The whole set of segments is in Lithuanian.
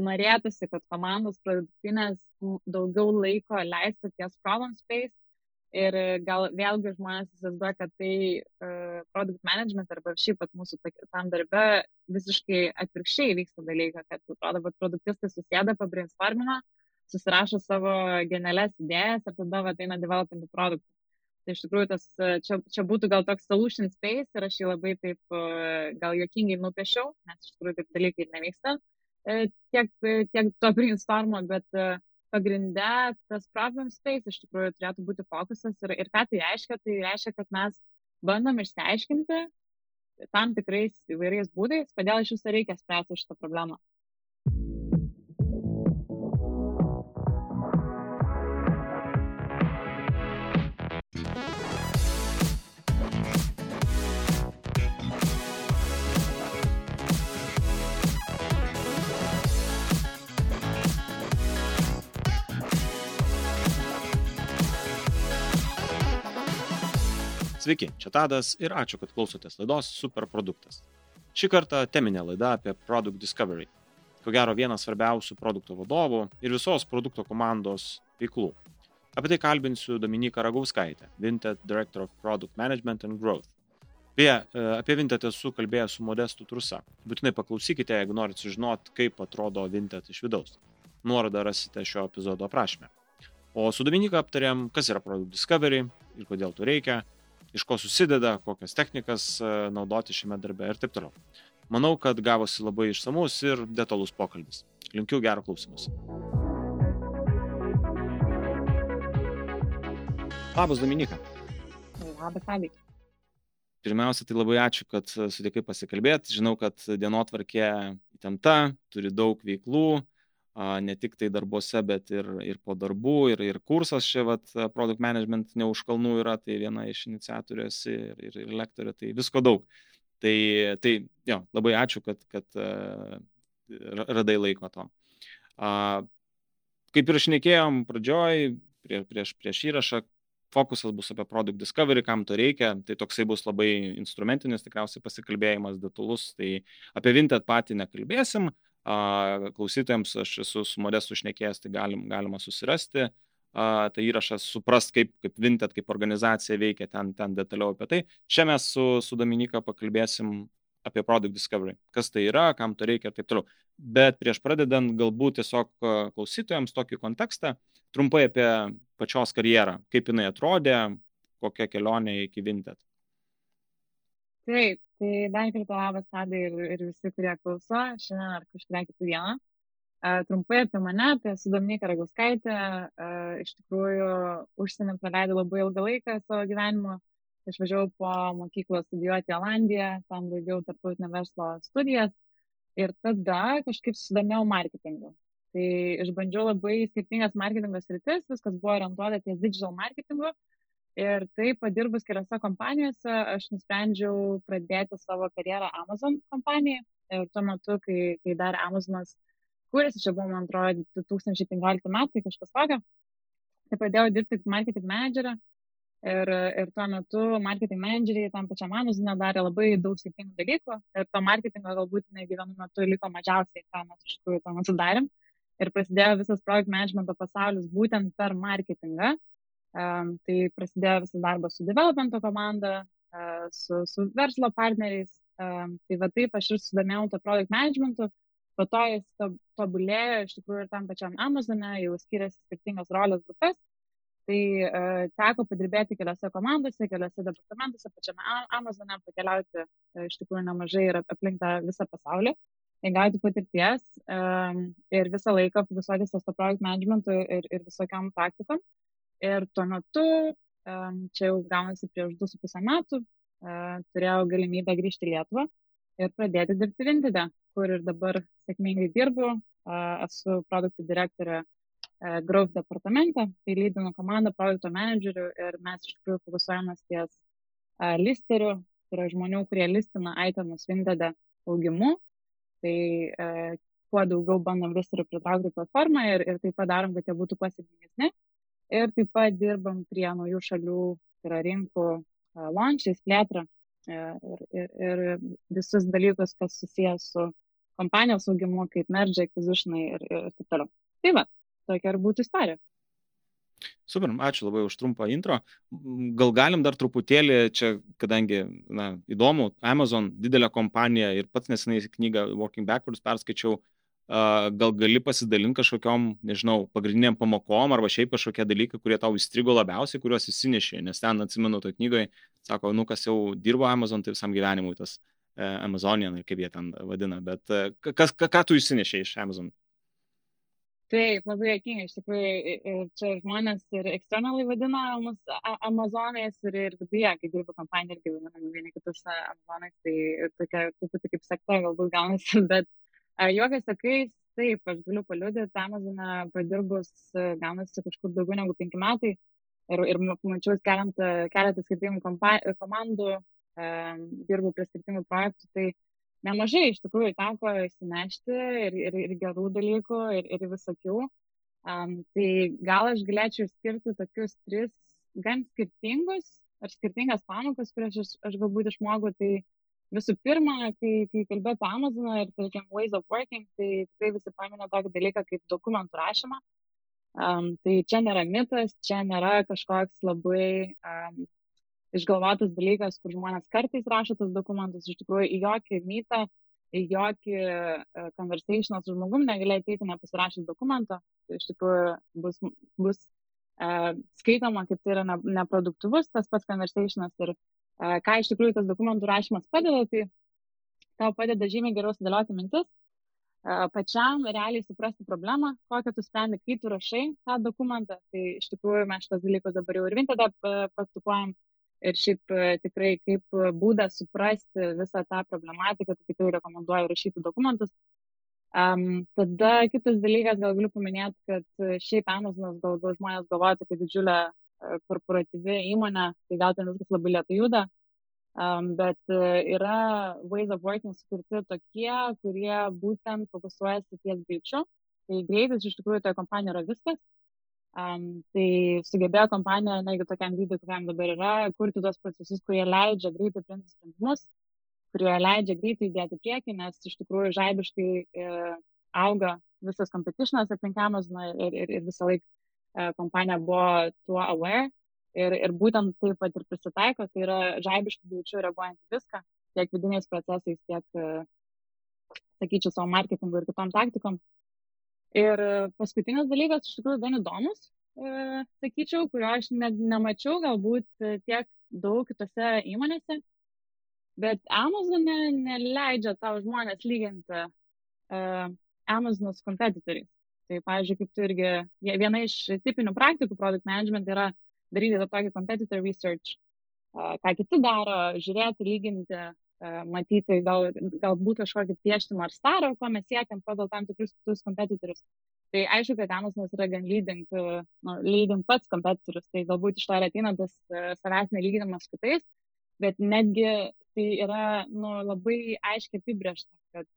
norėtųsi, kad komandos produktinės daugiau laiko leistų ties problem space ir gal vėlgi žmonės įsivaizduoja, kad tai uh, product management arba šiaip pat mūsų tam darbe visiškai atvirkščiai vyksta dalykai, kad atrodo, kad produktistai susėda, pabrainstormina, susirašo savo genialias idėjas ir tada ateina developinti produktą. Tai iš tikrųjų tas, čia, čia būtų gal toks solution space ir aš jį labai taip gal jokingai nupiešiau, nes iš tikrųjų taip dalykai nevyksta tiek, tiek to brainstormo, bet pagrinde tas problem space iš tikrųjų turėtų būti fokusas ir, ir ką tai reiškia, tai reiškia, kad mes bandom išsiaiškinti tam tikrais įvairiais būdais, kodėl iš viso reikia spręsti šitą problemą. Sveiki, čia Tadas ir ačiū, kad klausotės laidos Superproduktas. Šį kartą teminė laida apie Product Discovery. Ko gero vienas svarbiausių produkto vadovų ir visos produkto komandos veiklų. Apie tai kalbinsiu Dominiką Ragauskaitę, Vinted Director of Product Management and Growth. Beje, apie Vinted esu kalbėjęs su Modestu Trusa. Būtinai paklausykite, jeigu norite sužinoti, kaip atrodo Vinted iš vidaus. Nuorodą rasite šio epizodo aprašymę. O su Dominika aptarėm, kas yra Product Discovery ir kodėl to reikia, iš ko susideda, kokias technikas e, naudoti šiame darbe ir taip toliau. Manau, kad gavosi labai išsamus ir detalus pokalbis. Linkiu gero klausimus. Labas, Dominika. Labas, Abi. Pirmiausia, tai labai ačiū, kad sutikai pasikalbėti. Žinau, kad dienotvarkė įtempta, turi daug veiklų, ne tik tai darbuose, bet ir, ir po darbų, ir, ir kursas čia, vat, product management ne už kalnų yra, tai viena iš iniciatorių esi ir, ir, ir lektorė, tai visko daug. Tai, tai jo, labai ačiū, kad, kad radai laiko to. Kaip ir šnekėjom pradžioj, prie, prieš, prieš įrašą, fokusas bus apie product discovery, kam to reikia, tai toksai bus labai instrumentinis tikriausiai pasikalbėjimas, detalus, tai apie Vinted patį nekalbėsim, klausytojams aš esu su Modestu šnekėjęs, tai galim, galima susirasti tą įrašą, suprast, kaip, kaip Vinted, kaip organizacija veikia ten, ten detaliau apie tai. Čia mes su, su Dominika pakalbėsim apie Product Discovery, kas tai yra, kam to reikia ir taip toliau. Bet prieš pradedant galbūt tiesiog klausytojams tokį kontekstą, trumpai apie pačios karjerą, kaip jinai atrodė, kokia kelionė iki Vinted. Taip, tai dar kartą labas Tadai ir, ir visi, kurie klauso šiandien ar kažkurią kitą dieną. Trumpai apie mane, esu Dominika Ragauskaitė, uh, iš tikrųjų užsienį praleidau labai ilgą laiką savo gyvenimo. Išvažiavau po mokyklos studijuoti į Olandiją, tam baigiau tarptautinio verslo studijas ir tada kažkaip susidomėjau marketingu. Tai išbandžiau labai skirtingas marketingo sritis, viskas buvo orientuota ties digital marketingu. Uh, Ir taip, padirbus keliose kompanijose, aš nusprendžiau pradėti savo karjerą Amazon kompanijai. Ir tuo metu, kai, kai dar Amazonas kūrėsi, čia buvo, man atrodo, 2015 metai, kažkas tokio, tai pradėjau dirbti marketing managerę. Ir, ir tuo metu marketing manageriai tam pačiam Amazonė darė labai daug skirtingų dalykų. Ir to marketingo galbūt negi vienu metu liko mažiausiai, ką mes iš tikrųjų tuo metu darėm. Ir prasidėjo visas projekt managemento pasaulis būtent per marketingą Tai prasidėjo visas darbas su developmento komanda, su, su verslo partneriais. Tai va taip aš ir sudomėjau to product managementu, po to jis tobulėjo iš tikrųjų ir tam pačiam Amazone, jau skiriasi skirtingas rolės grupės. Tai uh, teko padirbėti keliose komandose, keliose departamentuose, pačiame Amazone, pakeliauti uh, iš tikrųjų nemažai ir aplink tą visą pasaulį, įgauti patirties um, ir visą laiką fokusuotis ties to project managementu ir, ir visokiam praktikom. Ir tuo metu, čia jau gaunasi prieš 2,5 metų, turėjau galimybę grįžti į Lietuvą ir pradėti dirbti Vintide, kur ir dabar sėkmingai dirbu. Esu produktų direktorė Growth departamente, tai lydinu komandą produkto managerių ir mes iš tikrųjų fokusuojamės ties listerių, tai yra žmonių, kurie listina itemus Vintide augimu. Tai kuo daugiau bandom listerių pritraukti platformą ir, ir taip pat darom, kad jie būtų kuo sėkmingesni ir taip pat dirbam prie naujų šalių, tai yra rinkų launchais, plėtra ir, ir, ir visus dalykus, kas susijęs su kompanijos augimu, kaip merge acquisitionai ir, ir taip toliau. Tai va, tokia ir būtų istorija. Super, ačiū labai už trumpą intro. Gal galim dar truputėlį čia, kadangi, na, įdomu, Amazon didelė kompanija ir pats nesenai knygą Working Backwards perskaičiau, gal gali pasidalinti kažkokiam, nežinau, pagrindiniam pamokom arba šiaip kažkokie dalykai, kurie tau įstrigo labiausiai, kuriuos įsinešė, nes ten atsimenu toje knygoje, sako, nu kas jau dirbo Amazon, tai visam gyvenimui tas e, Amazonian, kaip jie ten vadina, bet e, kas, ką, ką tu įsinešė iš Amazon? Taip, labai jokinga, iš tikrųjų, čia žmonės ir eksternalai vadina mus Amazonais ir, ir viduje, kai dirba kompanija, irgi vadiname vieni kitus Amazonais, tai tokia truputį kaip sekta galbūt gaunasi, bet juokas sakais, taip, aš galiu paliudyti, Amazoną padirbus gaunasi kažkur daugiau negu penki metai ir, ir mačiau keletą, keletą skirtingų komandų, dirbu prie skirtingų projektų, tai nemažai iš tikrųjų teko įsinešti ir, ir, ir gerų dalykų, ir, ir visokių. Um, tai gal aš galėčiau skirti tokius tris gan skirtingus ar skirtingas pamokas, kurias aš, aš galbūt išmokau. Tai visų pirma, kai, kai kalbėjau apie Amazoną ir, tarkim, Ways of Working, tai tikrai visi paminė tokį dalyką kaip dokumentų rašymą. Um, tai čia nėra mitas, čia nėra kažkoks labai um, išgalvotas dalykas, kur žmonės kartais rašo tos dokumentus, iš tikrųjų į jokį mytą, į jokį uh, conversationą su žmogum negali ateiti nepasirašęs dokumento, tai iš tikrųjų bus, bus uh, skaitoma, kaip tai yra ne, neproduktyvus tas pats conversationas ir ką iš tikrųjų tas dokumentų rašymas padeda, tai tau padeda žymiai geriau sudėlioti mintis, pačiam realiai suprasti problemą, kokią tu sprendi, kai tu rašai tą dokumentą. Tai iš tikrųjų mes šitas dalykus dabar jau ir vintada praktikuojam ir šiaip tikrai kaip būdą suprasti visą tą problematiką, tai tikrai rekomenduoju rašyti dokumentus. Um, tada kitas dalykas, gal galiu paminėti, kad šiaip Amazonas gal, gal žmonės galvoja apie didžiulę e, korporatyvi įmonę, tai gal ten viskas labai lietai juda, um, bet e, yra ways of working sukurti tokie, kurie būtent fokusuojasi ties greičiu. Tai greitis iš tikrųjų toje kompanijoje yra viskas. Um, tai sugebėjo kompanija, negi tokiam dydžiui, kokiam dabar yra, kurti tos procesus, kurie leidžia greitai priimti sprendimus, kurie leidžia greitai judėti priekį, nes iš tikrųjų žaibiškai e, auga visas competitionas aplink Amazon ir, ir, ir visą laiką kompanija buvo tuo aware ir, ir būtent taip pat ir prisitaiko, tai yra žaibiškai greičiau reaguojant į viską, tiek vidiniais procesais, tiek, e, sakyčiau, savo marketingu ir kitom taktikom. Ir paskutinis dalykas, iš tikrųjų, gan įdomus, e, sakyčiau, kurio aš ne, nemačiau galbūt tiek daug kitose įmonėse, bet Amazonė neleidžia tau žmonės lyginti uh, Amazonas kompetitoriais. Tai, pavyzdžiui, kaip tu irgi, viena iš tipinių praktikų product management yra daryti tą tokį competitor research, ką kiti daro, žiūrėti, lyginti, matyti gal, galbūt kažkokį piešti Marstarą, ko mes siekiam pagal tam tikrus kitus kompetitorius. Tai aišku, kad Amazonas yra gan leading, nu, leading pats kompetitorius, tai galbūt iš to ir ateina tas savęs nelyginimas kitais, bet netgi tai yra nu, labai aiškiai apibriešta, kad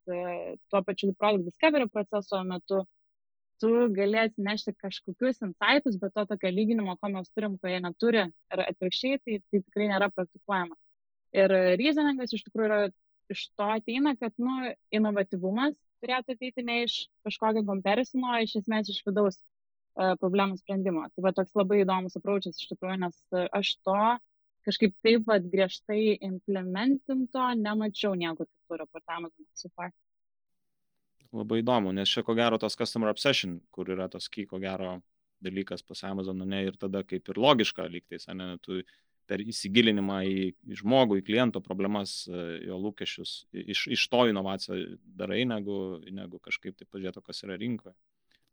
tuo pačiu product discovery proceso metu tu galėsi nešti kažkokius insightus, bet to tokio lyginimo, ko mes turim, ko jie neturi, ir atvirkščiai, tai, tai tikrai nėra praktikuojama. Ir reasoningas iš tikrųjų yra iš to ateina, kad nu, inovatyvumas turėtų ateiti ne iš kažkokio comparisino, o iš esmės iš vidaus uh, problemų sprendimo. Tai va toks labai įdomus apraučias iš tikrųjų, nes aš to kažkaip taip pat griežtai implementinto nemačiau niekur kitur raportavimo so far. Labai įdomu, nes čia ko gero tos customer obsession, kur yra tos ky, ko gero dalykas pas Amazon, ne, ir tada kaip ir logiška lygtais, ne, tu per įsigilinimą į, į žmogų, į kliento problemas, e, jo lūkesčius, iš, iš to inovaciją darai, negu, negu kažkaip tai pažiūrėti, kas yra rinkoje.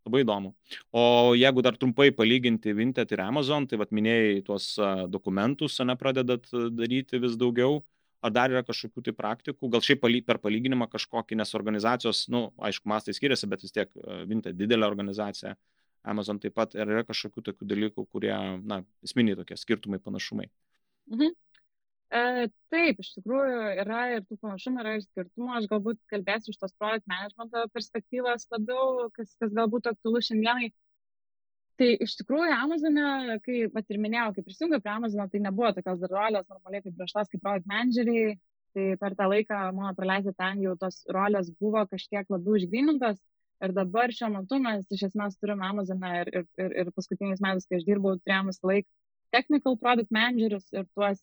Labai įdomu. O jeigu dar trumpai palyginti Vinted ir Amazon, tai vad minėjai tuos dokumentus, ne pradedat daryti vis daugiau, ar dar yra kažkokių tai praktikų, gal šiaip per palyginimą kažkokį, nes organizacijos, na, nu, aišku, mastai skiriasi, bet vis tiek Vinted didelė organizacija, Amazon taip pat, ar yra kažkokių tokių dalykų, kurie, na, esminiai tokie skirtumai, panašumai. Mhm. E, taip, iš tikrųjų yra ir tų panašumų, yra ir skirtumų. Aš galbūt kalbėsiu iš tos project management perspektyvos labiau, kas, kas galbūt aktualu šiandienai. Tai iš tikrųjų Amazonė, kai, pat ir minėjau, kai prisijungiau prie Amazono, tai nebuvo tokios dar rolės normaliai apibrieštos kaip project manageriai. tai per tą laiką mano praleistą ten jau tos rolės buvo kažkiek labiau išgrynintos ir dabar šiuo metu mes iš esmės turime Amazoną ir, ir, ir, ir paskutiniais metais, kai aš dirbau, turėjom visą laiką technical product managerius ir tuos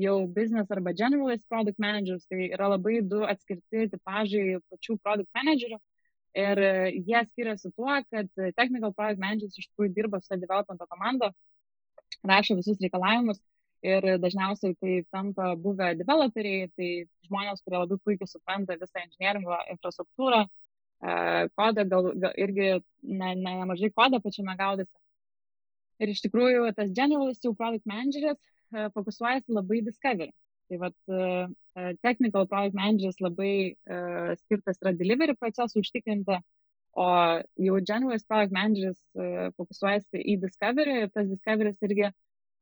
jau business arba generalist product managers, tai yra labai du atskirti tipažai pačių product managerių. Ir jie skiriasi tuo, kad technical product managers iš tikrųjų dirba su developmento komanda, rašo visus reikalavimus ir dažniausiai tai tampa buvę developeriai, tai žmonės, kurie labai puikiai supranta visą inžinieringo infrastruktūrą, kodą, gal, gal irgi ne, ne, nemažai kodą pačiame gaudasi. Ir iš tikrųjų tas generalist jau product manageris fokusuojasi labai discovery. Tai vat technical product manageris labai uh, skirtas yra delivery procesų užtikrinti, o jau generalist product manageris uh, fokusuojasi į discovery ir tas discovery irgi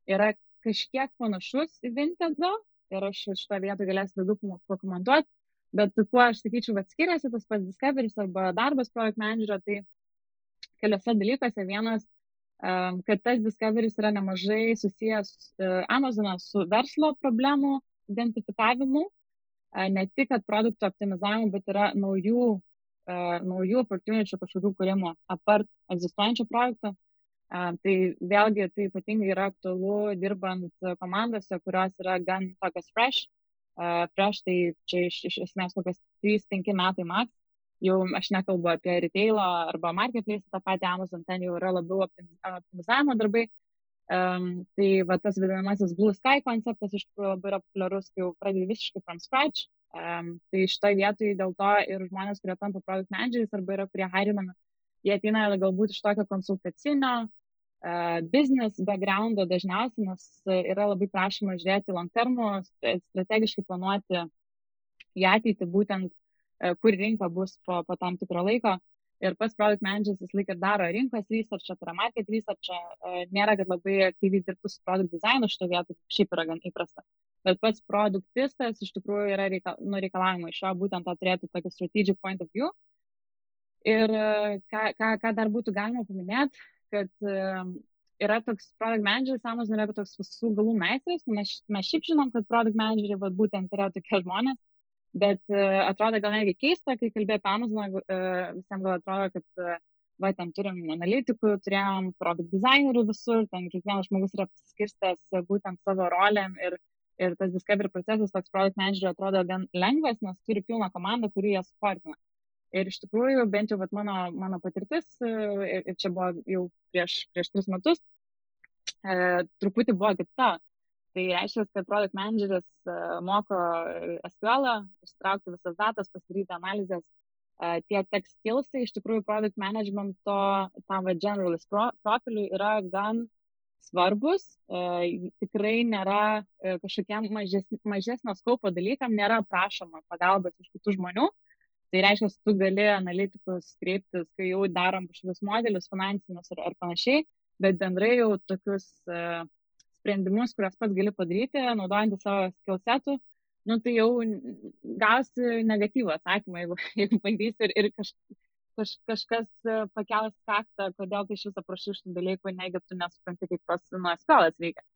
yra kažkiek panašus į Vintedo ir aš šitą vietą galėsiu daugiau pakomentuoti, bet kuo aš sakyčiau, kad skiriasi tas pats Discovery arba darbas project managerio, tai keliose dalykuose. Vienas, kad tas Discovery yra nemažai susijęs Amazonas su verslo problemų identifikavimu, ne tik, kad produktų optimizavimu, bet yra naujų, naujų opportunity kažkokių kūrimo apart egzistuojančio projekto. Tai vėlgi tai ypatingai yra aktualu dirbant komandose, kurios yra gan tokios fresh. Fresh tai čia iš, iš esmės kokias 3-5 metai max. Jau aš nekalbu apie retailą arba marketplace, tą patį Amazon, ten jau yra labiau optimizavimo darbai. Um, tai va tas vadinamasis Blue Sky konceptas iš tikrųjų labai yra populiarus, kai jau pradedi visiškai from scratch. Um, tai šitoje vietoje dėl to ir žmonės, kurie tampa product manageriais arba yra kurie hairinami, jie ateina galbūt iš tokio konsultacinio, business backgroundo dažniausiai, nes yra labai prašoma žiūrėti long termo, strategiškai planuoti į ateitį būtent, kur rinka bus po, po tam tikro laiko. Ir pats product manageris vis laik ir daro rinkos research, tai yra market research, nėra, kad labai aktyviai dirbtų su product designu šito vietu, šiaip yra gan įprasta. Bet pats produktistas iš tikrųjų yra reikal, nu, reikalavimo iš jo būtent tą turėti tokį strategic point of view. Ir ką, ką, ką dar būtų galima paminėti, kad yra toks product manageris, Amazon yra toks visų galų meistras, mes, mes šiaip žinom, kad product manageriai būtent yra tokie žmonės, bet uh, atrodo gal netgi keista, kai kalbėjai apie Amazon, uh, visiems gal atrodo, kad uh, va, ten turim analitikų, turėjom product designerių visur, ten kiekvienas žmogus yra pasiskirstęs būtent savo rolėm ir, ir tas discovery procesas toks product managerio atrodo gan lengvas, nes turi pilną komandą, kuri ją suportina. Ir iš tikrųjų, bent jau mano, mano patirtis, ir, ir čia buvo jau prieš, prieš tris metus, e, truputį buvo kita. Tai reiškia, kad product manageris e, moko SQL, ištraukti visas datas, pasidaryti analizės. E, tie tech skillsai iš tikrųjų product managemento tam va generalist pro, profiliui yra gan svarbus, e, tikrai nėra kažkokiam mažes, mažesnio skaupo dalykam, nėra prašoma pagalbos iš kitų žmonių. Tai reiškia, tu gali analitikus kreiptis, kai jau darom kažkokius modelius finansinius ar, ar panašiai, bet bendrai jau tokius uh, sprendimus, kuriuos pats gali padaryti, naudojant savo skillsetų, nu, tai jau gausi negatyvų atsakymą, jeigu, jeigu bandysi ir, ir kaž, kaž, kažkas e, pakels faktą, kodėl tai iš viso prašai šitų dalykų, negi tu nesupranti, kaip tos nu, skolas veikia.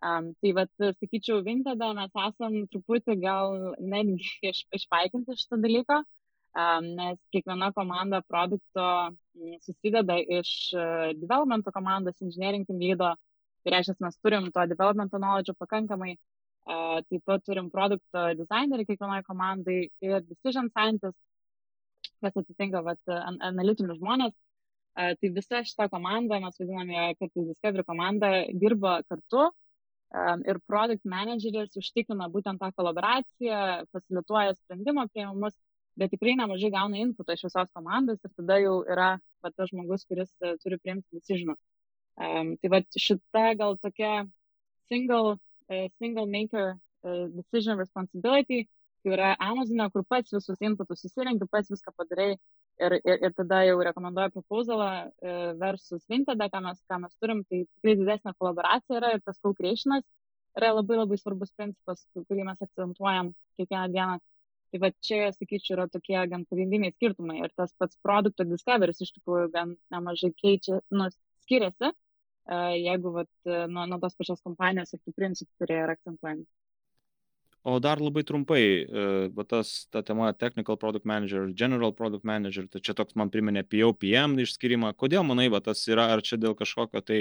Um, tai vad, sakyčiau, Vintada mes esam truputį gal netgi iš, išpaikinti šitą dalyką, nes kiekviena komanda produkto susideda iš e, developmento komandos, engineering team lydo, tai reiškia, mes turim to developmento knowledge pakankamai, taip pat turim produkto dizainerį kiekvienai komandai ir decision scientist, kas atitinka vat, analitinius žmonės. Tai visa šita komanda, mes vadiname, kad Discovery komanda dirba kartu ir product manageris užtikrina būtent tą kolaboraciją, facilituoja sprendimo prieimus bet tikrai nemažai gauna inputo iš visos komandos ir tada jau yra va, tas žmogus, kuris uh, turi priimti decisionus. Um, tai va šita gal tokia single, uh, single maker uh, decision responsibility, tai yra Amazonė, kur pats visus inputus susirinki, pats viską padarai ir, ir, ir tada jau rekomenduoju proposalą uh, versus Vintada, ką mes, ką mes turim, tai tikrai didesnė kolaboracija yra ir tas co-creationas yra labai labai svarbus principas, kurį mes akcentuojam kiekvieną dieną Tai va čia, sakyčiau, yra tokie gan pagrindiniai skirtumai. Ir tas pats produkto discoveris iš tikrųjų gan nemažai keičia, nu, skiriasi, jeigu vat, nuo, nuo tos pačios kompanijos ir tų principų, kurie yra akcentuojami. O dar labai trumpai, va tas, ta tema Technical Product Manager, General Product Manager, tai čia toks man priminė POPM išskirimą. Kodėl manai, va tas yra, ar čia dėl kažkokio tai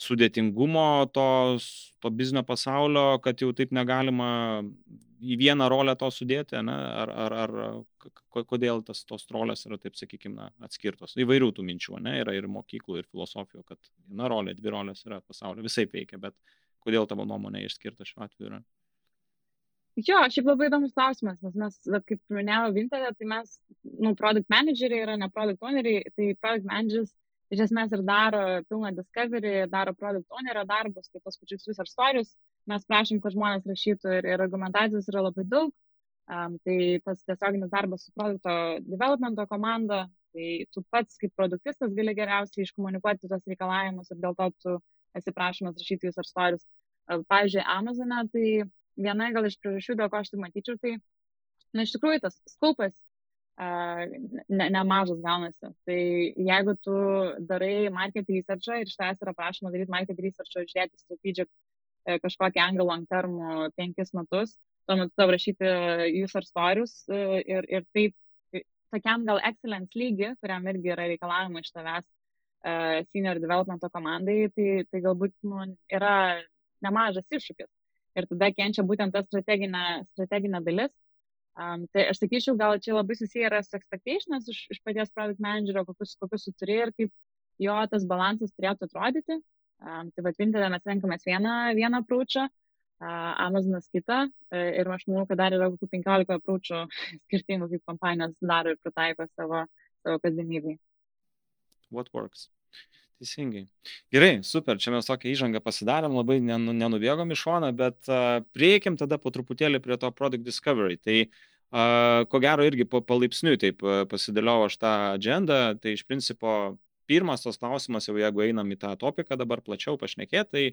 sudėtingumo tos, to biznio pasaulio, kad jau taip negalima į vieną rolę to sudėti, ne? ar, ar, ar kodėl tas, tos rolės yra, taip sakykime, atskirtos. Įvairių tų minčių, ne? yra ir mokyklų, ir filosofijų, kad viena rolė, dvi rolės yra pasaulio, visai veikia, bet kodėl tavo nuomonė išskirta šiuo atveju yra? Jo, šiaip labai įdomus klausimas, nes mes, kaip minėjau, Vintelė, tai mes, nu, product manageriai yra ne product owneriai, tai product managers iš esmės ir daro pilną discovery, daro product ownerio darbus, tai tos pačius user stories, mes prašom, kad žmonės rašytų ir, ir argumentacijos yra labai daug, um, tai tas tiesioginis darbas su produkto developmento komanda, tai tu pats kaip produktistas gali geriausiai iškomunikuoti tos reikalavimus ir dėl to tu esi prašomas rašyti user stories. Pavyzdžiui, Amazone, tai viena gal iš priežasčių, dėl ko aš tai matyčiau, tai, na, iš tikrųjų tas skaupas ne, nemažas gaunasi. Tai jeigu tu darai market researchą ir iš tavęs yra prašoma daryti market researchą, žiūrėti strategic e, kažkokį angle long term penkis metus, tuo metu tau rašyti user stories e, ir, ir taip, e, tokiam gal excellence lygi, kuriam irgi yra reikalavimai iš tavęs senior developmento komandai, tai, tai galbūt nu, yra nemažas iššūkis. Ir tada kenčia būtent ta strateginė, strateginė dalis, Um, tai aš sakyčiau, gal čia labai susiję yra su expectations iš, iš paties product managerio, kokius, kokius tu turi ir kaip jo tas balansas turėtų atrodyti. Um, tai vad Vintelė mes renkamės vieną, vieną prūčią, uh, Amazonas kitą uh, ir aš manau, kad dar yra kokių 15 prūčių skirtingų, kaip kompanijos daro ir pritaiko savo, savo kasdienybei. What works? Teisingai. Gerai, super, čia mes tokią įžangą pasidarėm, labai nenubėgom iš šoną, bet uh, prieikim tada po truputėlį prie to product discovery. Tai uh, ko gero irgi palaipsniui taip uh, pasidėliau aš tą agendą, tai iš principo pirmas tos klausimas, jau jeigu einam į tą topiką dabar plačiau pašnekėti, tai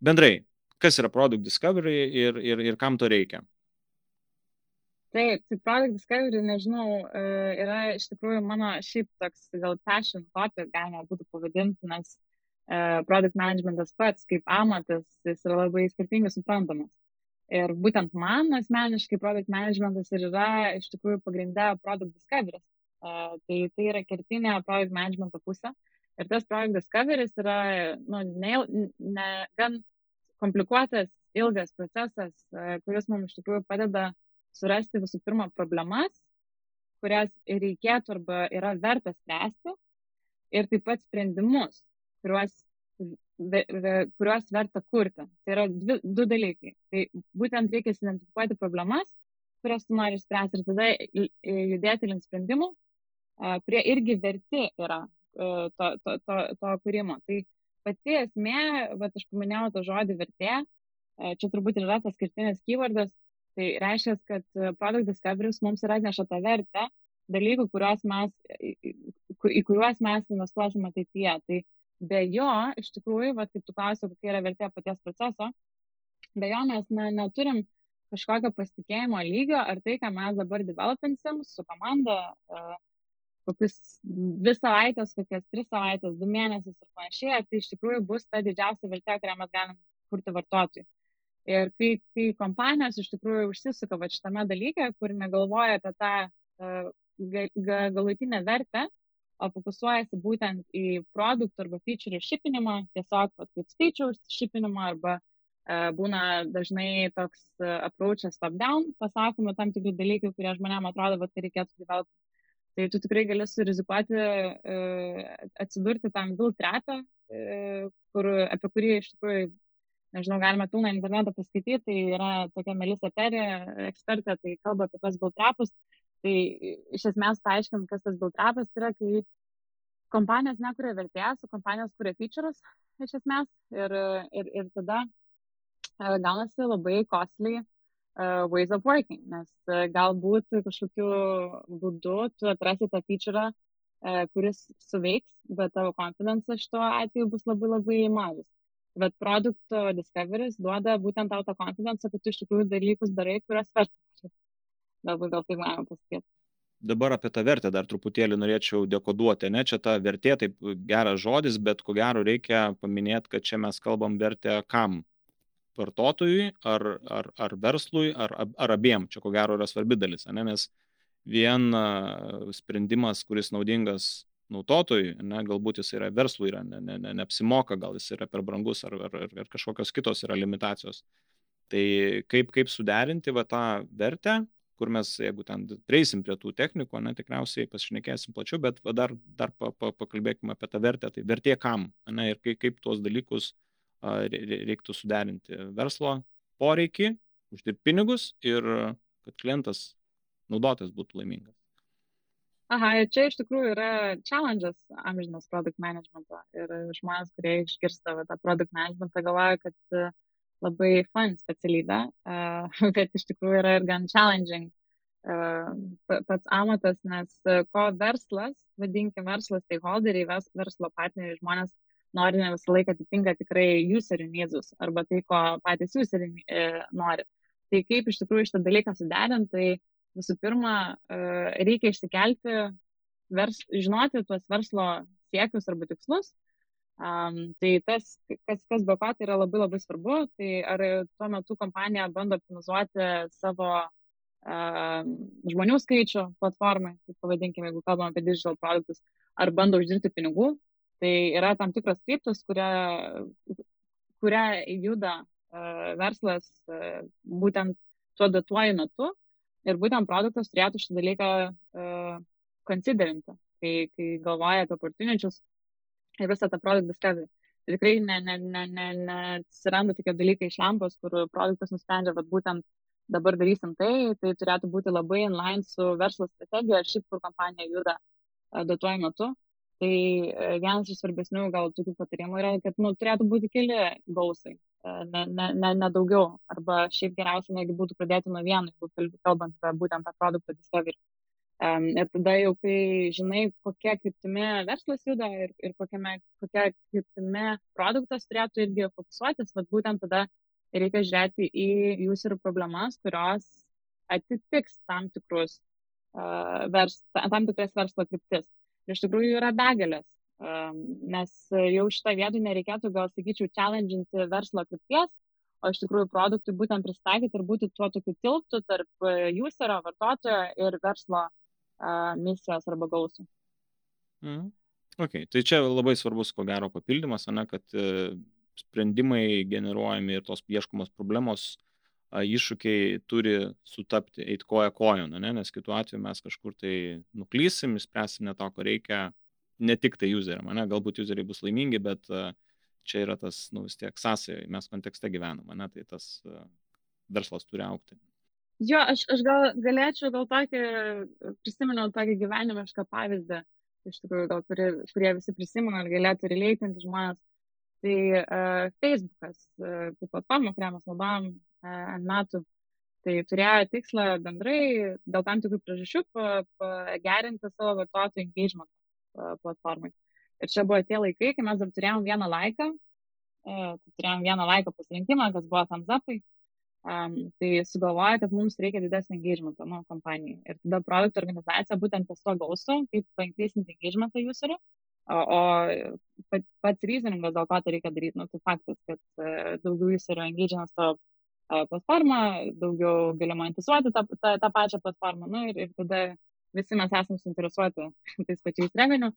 bendrai, kas yra product discovery ir, ir, ir kam to reikia? Taip, tai Product Discovery, nežinau, e, yra iš tikrųjų mano šiaip toks gal passion topic, galima būtų pavadinti, nes uh, Product Managementas pats kaip amatas, jis yra labai skirtingai suprantamas. Ir būtent man asmeniškai Product Managementas ir yra iš tikrųjų pagrindė Product Discovery. Uh, tai tai yra kertinė Product Managemento pusė. Ir tas Product Discovery yra nu, ne, ne, gan komplikuotas, ilgas procesas, uh, kuris mums iš tikrųjų padeda surasti visų pirma problemas, kurias reikėtų arba yra verta spręsti ir taip pat sprendimus, kuriuos, kuriuos verta kurti. Tai yra dvi, du dalykai. Tai būtent reikia identifikuoti problemas, kurias tu nori spręsti ir tada judėti link sprendimų, kurie irgi verti yra to, to, to, to kūrimo. Tai pati esmė, bet aš paminėjau tą žodį vertė, čia turbūt yra tas skirtinis keywordas, Tai reiškia, kad e, product discovery mums yra atneša tą vertę dalykų, mes, į kuriuos mes investuosime ateityje. Tai be jo, iš tikrųjų, va, kaip tu klausai, kokia yra vertė paties proceso, be jo mes ne, neturim kažkokio pasitikėjimo lygio, ar tai, ką mes dabar developinsim su komanda, uh, kokius dvi savaitės, kokias tris savaitės, du mėnesius ir panašiai, tai iš tikrųjų bus ta didžiausia vertė, kurią mes galim kurti vartotojui. Ir kai, kai kompanijos iš tikrųjų užsisuka va šitame dalyke, kur negalvoja apie tą uh, ga, galutinę vertę, o fokusuojasi būtent į produktų arba feature šipinimą, tiesiog va, kaip skaičiaus šipinimą arba uh, būna dažnai toks uh, approachas top-down, pasakoma tam tikri dalykai, kurie žmonėm atrodo, kad tai reikėtų developti. Tai tu tikrai gali surizikuoti uh, atsidurti tam build trapę, uh, kur, apie kurį iš tikrųjų nežinau, galima pilną internetą paskaityti, tai yra tokia Melisa Terė, ekspertė, tai kalba apie tos biltrapus. Tai iš esmės paaiškim, kas tas biltrapas yra, kai kompanijos nekuria vertės, o kompanijos kuria features iš esmės ir, ir, ir tada uh, gaunasi labai costly uh, ways of working, nes uh, galbūt kažkokiu būdu tu atrasi tą feature, uh, kuris suveiks, bet tavo confidence šituo atveju bus labai labai mažas bet produkto discoveris duoda būtent tau tą confidence, kad tu iš tikrųjų dalykus darai, kuriuos verta. Galbūt gal tai galima pasakyti. Dabar apie tą vertę dar truputėlį norėčiau dekoduoti, ne, čia ta vertė, taip geras žodis, bet ko gero reikia paminėti, kad čia mes kalbam vertę kam. vartotojui, ar, ar, ar verslui, ar, ar abiem. Čia ko gero yra svarbi dalis, ne? nes vien sprendimas, kuris naudingas naudotojui, ne, galbūt jis yra verslui, yra, ne, ne, ne, neapsimoka, gal jis yra per brangus ar, ar, ar, ar kažkokios kitos yra limitacijos. Tai kaip, kaip suderinti va tą vertę, kur mes, jeigu ten prieisim prie tų technikų, ne, tikriausiai pasišnekėsim plačiau, bet va, dar, dar pa, pa, pakalbėkime apie tą vertę, tai vertė kam, ne, ir kaip, kaip tuos dalykus a, reiktų suderinti verslo poreikį, uždirbti pinigus ir kad klientas naudotojas būtų laimingas. Aha, ir čia iš tikrųjų yra challenge'as amžinas produkt managemento. Ir žmonės, kurie išgirsta tą produkt managementą, galvoja, kad e, labai fun specialybė, bet iš tikrųjų yra ir gan challenging pats amatas, nes e, ko verslas, vadinkime verslo stakeholderiai, verslo partneriai, žmonės nori ne visą laiką atitinka tikrai userių needsus arba tai, ko patys useriai e, nori. Tai kaip iš tikrųjų šitą dalyką suderinti, tai visų pirma, e, reikia išsikelti, vers, žinoti tuos verslo siekius arba tikslus. Um, tai tas, kas, kas be ko, tai yra labai labai svarbu. Tai ar tuo metu kompanija bando optimizuoti savo uh, žmonių skaičių platformai, taip pavadinkime, jeigu kalbame apie digital produktus, ar bando uždirbti pinigų, tai yra tam tikros kryptis, kuria, kuria juda uh, verslas uh, būtent tuo datuoju metu Ir būtent produktas turėtų šitą dalyką uh, considerinti, kai, kai galvoja apie opportunities ir visą tą produkt discovery. Tai tikrai neatsiranda ne, ne, ne, ne tokie dalykai iš lempos, kur produktas nusprendžia, kad būtent dabar darysim tai, tai turėtų būti labai inline su verslo strategija ir šiaip, kur kompanija juda uh, datuoju metu. Tai uh, vienas iš svarbesnių gal tokių patarimų yra, kad nu, turėtų būti keli gausai ne, ne, ne, ne daugiau. Arba šiaip geriausia, negi būtų pradėti nuo vieno, jeigu kalbant apie būtent tą produktą discovery. Um, ir tada jau, kai žinai, kokia kryptimi verslas juda ir, ir kokiame, kokia kryptimi produktas turėtų irgi fokusuotis, bet būtent tada reikia žiūrėti į jūsų problemas, kurios atitiks tam, tikrus, uh, vers, tam tikras verslo kryptis. Ir iš tikrųjų yra begalės nes jau šitą vietą nereikėtų, gal sakyčiau, challenginti verslo krypties, o iš tikrųjų produktui būtent pristaikyti ir būti tuo tokiu tiltu tarp userio, vartotojo ir verslo uh, misijos arba gausų. Mm. Ok, tai čia labai svarbus, ko gero, papildymas, ne, kad uh, sprendimai generuojami ir tos ieškomos problemos uh, iššūkiai turi sutapti, eiti koja kojon, ne, nes kitu atveju mes kažkur tai nuklysim, spręsim ne to, ko reikia, ne tik tai useriam, ne, galbūt useriai bus laimingi, bet uh, čia yra tas, nu vis tiek sąsai, mes kontekste gyvename, ne, tai tas uh, verslas turi aukti. Jo, aš, aš gal galėčiau gal tokį, prisiminiau tokį gyvenimišką pavyzdį, iš tikrųjų, gal kurie, kurie visi prisimena ir galėtų relėtinti žmonės. Tai uh, Facebookas, uh, kaip platforma, kurią mes naudojam uh, ant metų, tai turėjo tikslą bendrai dėl tam tikrų priežasčių pagerinti savo vartotojų engagement platformai. Ir čia buvo tie laikai, kai mes dar turėjom vieną laiką, turėjom vieną laiką pasirinkimą, kas buvo thumbs upai. Um, tai sugalvoja, kad mums reikia didesnį engagementą nu, kompanijai. Ir tada produkto organizacija būtent ties to gausu, kaip painkaisinti engagementą userių. O, o pats reasoningas, dėl ko tai reikia daryti, nu, tai faktas, kad uh, daugiau userių engagemas to uh, platformą, daugiau gali monetizuoti tą, tą, tą pačią platformą. Nu, ir, ir tada visi mes esame suinteresuoti tais pačiais revenue.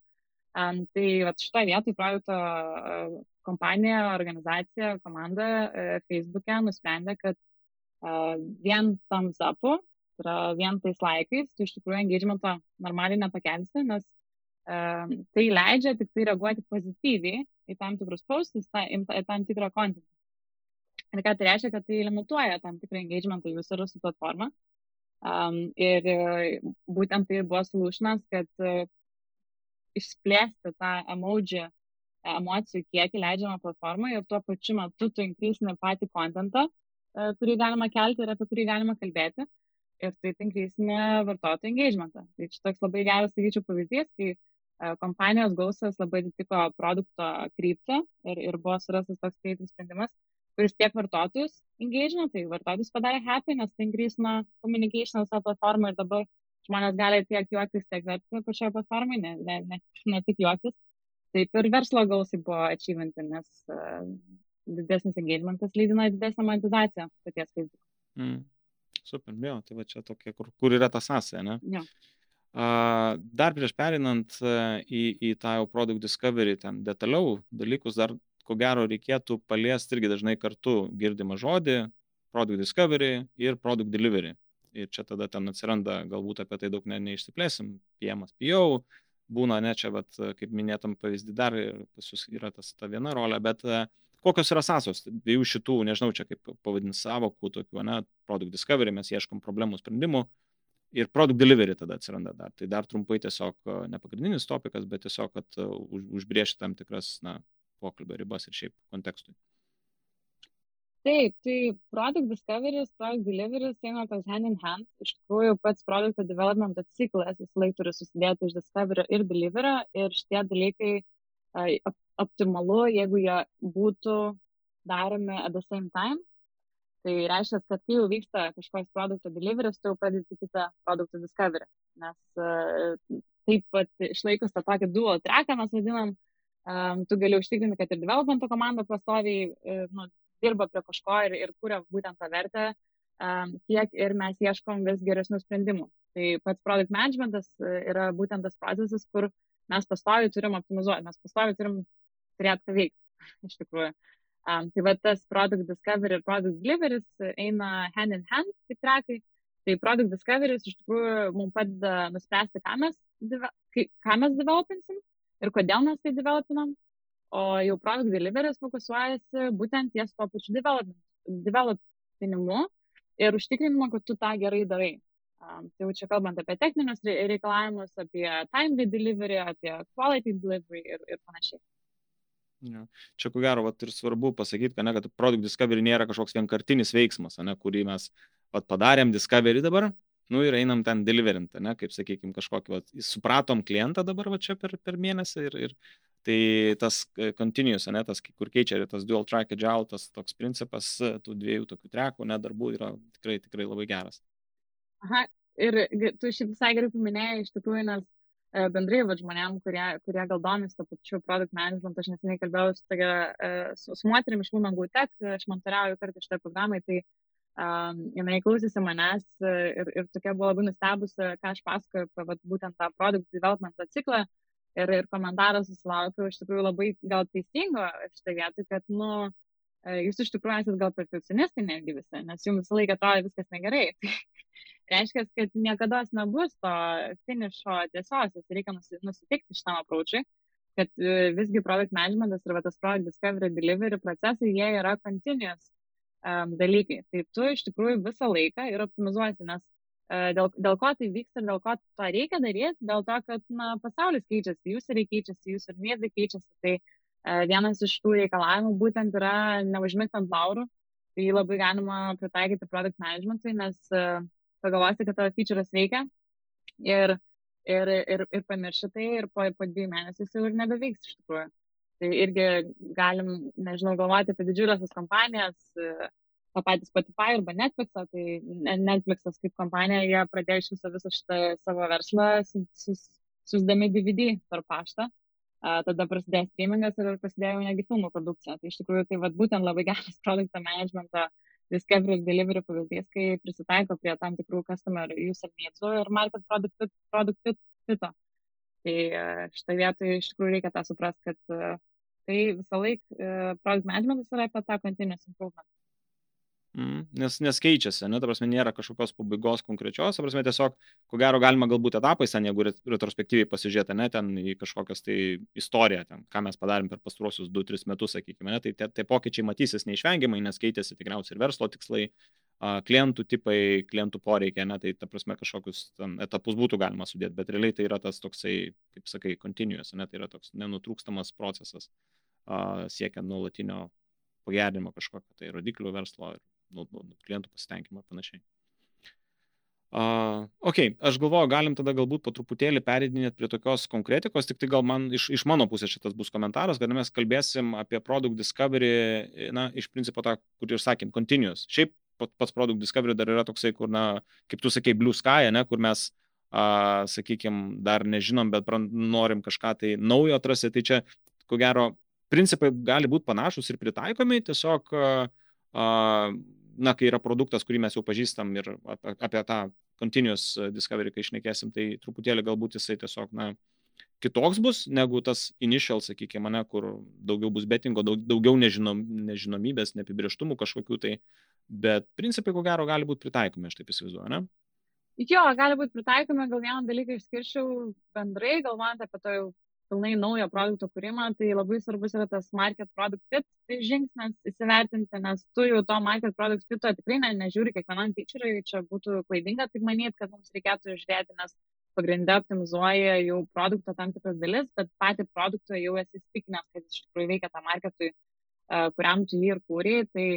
Um, tai vat, šitoje vietoje projekto uh, kompanija, organizacija, komanda uh, Facebook'e nusprendė, kad uh, vien thumbs upu, tai yra vien tais laikais, tu iš tikrųjų engagemento normaliai nepakelsi, nes uh, tai leidžia tik tai reaguoti pozityviai į tam tikrus postus, ta, į tam tikrą kontentą. Ir ką tai reiškia, kad tai limituoja tam tikrą engagementą userų su platforma. Um, ir būtent tai buvo solutionas, kad uh, išplėsti tą emoji emocijų kiekį leidžiamą platformą ir tuo pačiu metu tu inkreisini patį kontentą, uh, kurį galima kelti ir apie kurį galima kalbėti. Ir tai inkreisini vartotojų engagementą. Tai čia toks labai geras, sakyčiau, pavyzdys, kai uh, kompanijos gausas labai atitiko produkto kryptį ir, ir buvo surastas toks greitas sprendimas, kuris tiek vartotojus engagino, tai vartotojus padarė happy, nes tai increasino communication savo platformą ir dabar žmonės gali tiek juoktis, tiek verti pačioje platformoje, ne, ne, ne, ne tik juoktis. Taip ir verslo gausai buvo achievinti, nes uh, didesnis engagementas lydina didesnę monetizaciją paties Facebook. Mm. Super, jo, tai va čia tokia, kur, kur yra ta sąsaja, ne? Jo. Dar prieš perinant uh, į, į tą jau product discovery, ten detaliau dalykus, dar ko gero reikėtų paliesti irgi dažnai kartu girdimą žodį product discovery ir product delivery. Ir čia tada ten atsiranda, galbūt apie tai daug ne, neišsiplėsim, PMS, PO, būna, ne, čia, bet, kaip minėtam pavyzdį dar pas jūs yra tas ta viena rolė, bet uh, kokios yra sąsos dviejų šitų, nežinau čia kaip pavadinti savokų, tokių, ne, product discovery, mes ieškom problemų sprendimų ir product delivery tada atsiranda dar. Tai dar trumpai tiesiog ne pagrindinis topikas, bet tiesiog, kad už, užbriežti tam tikras, na, pokalbio ribas ir šiaip kontekstui. Taip, tai product discovery, product delivery eina tas hand in hand. Iš tikrųjų, pats product development ciklas jis laik turi susidėti iš discovery ir delivery ir šitie dalykai optimalu, jeigu jie būtų daromi at the same time. Tai reiškia, kad kai jau vyksta kažkoks produkto delivery, tu jau pradedi kitą produkto discovery. Nes uh, taip pat išlaikus tą tokį dual tracką mes vadinam, um, tu gali užtikrinti, kad ir developmento komanda pastoviai uh, nu, dirba prie kažko ir, ir kuria būtent tą vertę, um, tiek ir mes ieškom vis geresnių sprendimų. Tai pats product managementas yra būtent tas procesas, kur mes pastoviai turim optimizuoti, mes pastoviai turim turėtų ką veikti, iš tikrųjų. Um, tai va tas product discovery ir product delivery eina hand in hand, kaip trekai. Tai product discovery iš tikrųjų mums padeda nuspręsti, ką mes, ką mes developinsim ir kodėl mes tai developinam. O jau product delivery fokusuojasi būtent ties to pačiu developinimu ir užtikrinimu, kad tu tą gerai darai. Um, tai jau čia kalbant apie techninius reikalavimus, apie timely delivery, apie quality delivery ir, ir panašiai. Ja. Čia ko gero vat, ir svarbu pasakyti, kad, ne, kad product discovery nėra kažkoks vienkartinis veiksmas, ne, kurį mes vat, padarėm discovery dabar, nu ir einam ten deliverint, ne, kaip sakykime, kažkokį, vat, supratom klientą dabar va čia per, per mėnesį ir, ir tai tas e, continuous, ne, tas, kur keičia tas dual track agile, tas toks principas e, tų dviejų tokių trekų, ne, darbų yra tikrai, tikrai labai geras. Aha, ir tu šiaip visai gerai paminėjai iš tikrųjų, nes E, bendrai va, žmonėm, kurie, kurie gal domisi to pačiu product management. Aš neseniai kalbėjau su, tokia, su, su moterim iš Women Go Tech, aš mentoriauju kartą šitą programą, tai um, jinai klausėsi manęs ir, ir tokia buvo labai nustebusi, ką aš pasakoju apie vat, būtent tą product development ciklą. Ir, ir komentaras susilaukiau iš tikrųjų labai gal teisingo šitą vietą, kad, nu, jūs iš tikrųjų esate gal perfekcionistai netgi visi, nes jums visą laiką atrodo viskas negerai. reiškia, kad niekada nebus to finišo tiesos, reikia nusipirkti šitam apraučiui, kad e, visgi product managementas ir tas product discovery delivery procesai, jie yra continuous um, dalykai. Tai tu iš tikrųjų visą laiką ir optimizuosi, nes uh, dėl, dėl ko tai vyksta ir dėl ko to reikia daryti, dėl to, kad na, pasaulis keičiasi, jūs ir keičiasi, jūs ir miestai keičiasi. Tai uh, vienas iš tų reikalavimų būtent yra neužmigti ant laurų. Tai labai galima pritaikyti product managementui, nes uh, pagalvosi, kad tavo feature'as veikia ir, ir, ir, ir pamirši tai ir po, po dviejų mėnesių jis jau ir nebeveiks iš tikrųjų. Tai irgi galim, nežinau, galvoti apie didžiulės kompanijas, tą patį Spotify arba Netflixą, tai Netflixas kaip kompanija, jie pradėjo iš viso visą šitą savo verslą siūsdami DVD per paštą. Uh, tada prasidėjo streamingas ir prasidėjo netgi filmų produkcija. Tai iš tikrųjų tai vat, būtent labai geras produkto managemento uh, Discovery ir Delivery pavyzdys, kai prisitaiko prie tam tikrų customer user needsų ir market product fit, product fit, fito. Tai e, šitą vietą iš tikrųjų reikia tą suprasti, kad e, tai visą laiką e, product managementas yra apie tą continuous improvement. Mm, nes, nes keičiasi, ne, ta prasme, nėra kažkokios pabaigos konkrečios, ta prasme, tiesiog, ko gero, galima galbūt etapais ten, jeigu retrospektyviai pasižiūrėti, ne, ten į kažkokias tai istoriją, ten, ką mes padarėm per pastaruosius 2-3 metus, sakykime, ne, tai tie, tie pokyčiai matysis neišvengiamai, nes keitėsi tikriausiai ir verslo tikslai, klientų tipai, klientų poreikiai, ne, tai ta prasme kažkokius ten, etapus būtų galima sudėti, bet realiai tai yra tas toksai, kaip sakai, continuous, ne, tai yra toks nenutrūkstamas procesas siekiant nuolatinio pagerinimo kažkokio tai rodiklių verslo ir nu, nu, klientų pasitenkinimą ir panašiai. Uh, ok, aš galvoju, galim tada galbūt po truputėlį perėdinėti prie tokios konkretikos, tik tai gal man iš, iš mano pusės šitas bus komentaras, kad mes kalbėsim apie product discovery, na, iš principo tą, kur ir sakėm, continuous. Šiaip pats product discovery dar yra toksai, kur, na, kaip tu sakei, blue sky, ne, kur mes, sakykime, dar nežinom, bet norim kažką tai naujo atrasti, tai čia, ko gero, principai gali būti panašus ir pritaikomi, tiesiog, na, kai yra produktas, kurį mes jau pažįstam ir apie tą continuous discovery, kai išnekėsim, tai truputėlį galbūt jisai tiesiog, na, kitoks bus negu tas initial, sakykime, mane, kur daugiau bus betingo, daug, daugiau nežinom, nežinomybės, neapibrieštumų kažkokių tai, bet principai, ko gero, gali būti pritaikomi, aš taip įsivaizduoju, ne? Jo, gali būti pritaikomi, gal vieną dalyką išskirčiau bendrai, galvojant apie to jau pilnai naujo produkto kūrimą, tai labai svarbus yra tas market product fit tai žingsnis įsivertinti, nes tu jau to market product fito tikrai ne, nežiūri kiekvienam feature'ui, čia būtų klaidinga tik manyti, kad mums reikėtų žiūrėti, nes pagrindė optimizuoja jau produkto tam tikras dalis, bet patį produktą jau esi įstikinęs, kad iš tikrųjų veikia tam marketui, kuriam tu jį ir kūrė, tai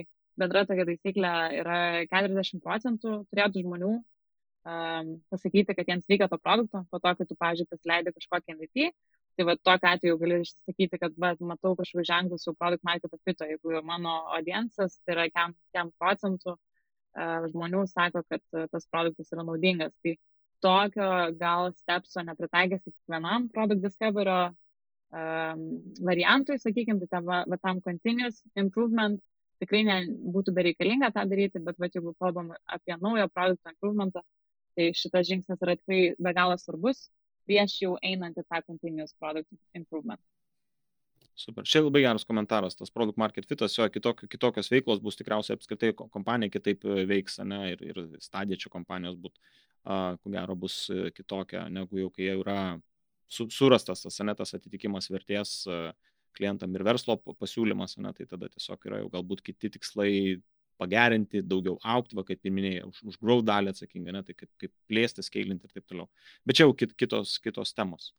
bendra tokia taisyklė yra 40 procentų turėtų žmonių um, pasakyti, kad jiems reikia to produkto, po to, kai tu, pavyzdžiui, pasileidai kažkokį MVP. Tai va, tokiu atveju gali išsakyti, kad va, matau kažkokius ženklus jau produkt market fito, jeigu mano audiencijas, tai yra kiam, kiam procentų žmonių sako, kad tas produktas yra naudingas. Tai tokio gal stepso nepritaikęs kiekvienam product discovery um, variantui, sakykime, tai tam, va, tam continuous improvement tikrai ne, būtų bereikalinga tą daryti, bet va, jeigu kalbam apie naują produktą improvementą, Tai šitas žingsnis yra tikrai be galo svarbus prieš jau einant į tą continuous product improvement. Super. Čia labai geras komentaras, tas product market fitas, jo kitok, kitokios veiklos bus tikriausiai apskritai kompanija kitaip e, veiks, ne, ir, ir stadija čia kompanijos būt, uh, ko gero bus e, kitokia, negu jau kai jau yra su, surastas tas, ne, tas atitikimas vertės uh, klientam ir verslo pasiūlymas, ne, tai tada tiesiog yra jau galbūt kiti tikslai pagerinti, daugiau aukti, va, kaip ir minėjau, už, už growth dalį atsakinga, ne, tai kaip, kaip plėsti, skailinti ir taip toliau. Bet čia jau kit, kitos, kitos temos.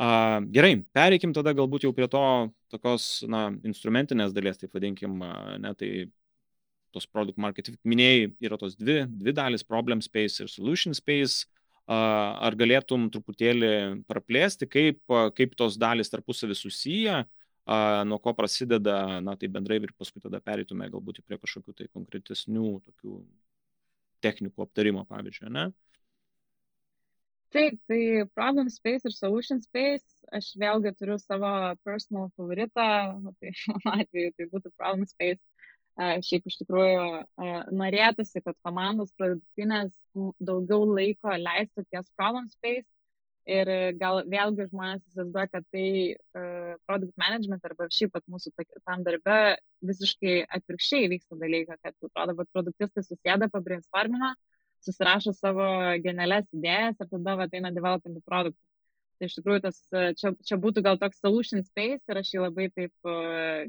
Uh, gerai, pereikim tada galbūt jau prie to tokios, na, instrumentinės dalies, taip vadinkim, uh, ne, tai tos product market, minėjai, yra tos dvi, dvi dalis, problem space ir solution space. Ar galėtum truputėlį praplėsti, kaip, kaip tos dalis tarpusavį susiję, nuo ko prasideda, na tai bendrai ir paskui tada perėtume galbūt prie kažkokių tai konkretesnių tokių technikų aptarimo, pavyzdžiui, ne? Taip, tai problem space ir solution space, aš vėlgi turiu savo personal favoritą, tai mano atveju tai būtų problem space. Šiaip iš tikrųjų norėtųsi, kad komandos produktinės daugiau laiko leistų ties problem space, Ir gal vėlgi žmonės įsivaizduoja, kad tai uh, product management arba šiaip pat mūsų tam darbe visiškai atvirkščiai vyksta dalykai, kad atrodo, kad produktistai susėda, pabrainstormina, susirašo savo genialias idėjas ir tada va, eina developinti produktą. Tai iš tikrųjų tas, čia, čia būtų gal toks solution space ir aš jį labai taip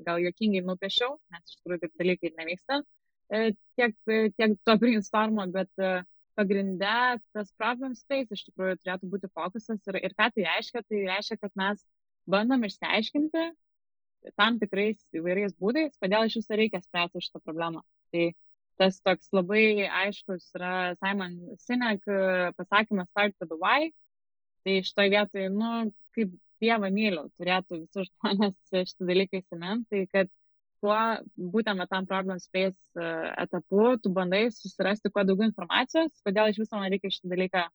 gal jokingai nupiešiau, nes iš tikrųjų taip dalykai nevyksta tiek, tiek to brainstormo, bet uh, pagrinde tas problem space iš tikrųjų turėtų būti fokusas ir, ir ką tai reiškia, tai reiškia, kad mes bandom išsiaiškinti tam tikrais įvairiais būdais, kodėl iš viso reikia spręsti šitą problemą. Tai tas toks labai aiškus yra Simon Sinek pasakymas start with the why. Tai šitoje vietoje, nu, kaip Dievą myliu, turėtų visi žmonės šitą dalyką įsimint, tai kad tuo būtent tam problem space e, etapu tu bandai susirasti kuo daugiau informacijos, kodėl iš viso man reikia šitą dalyką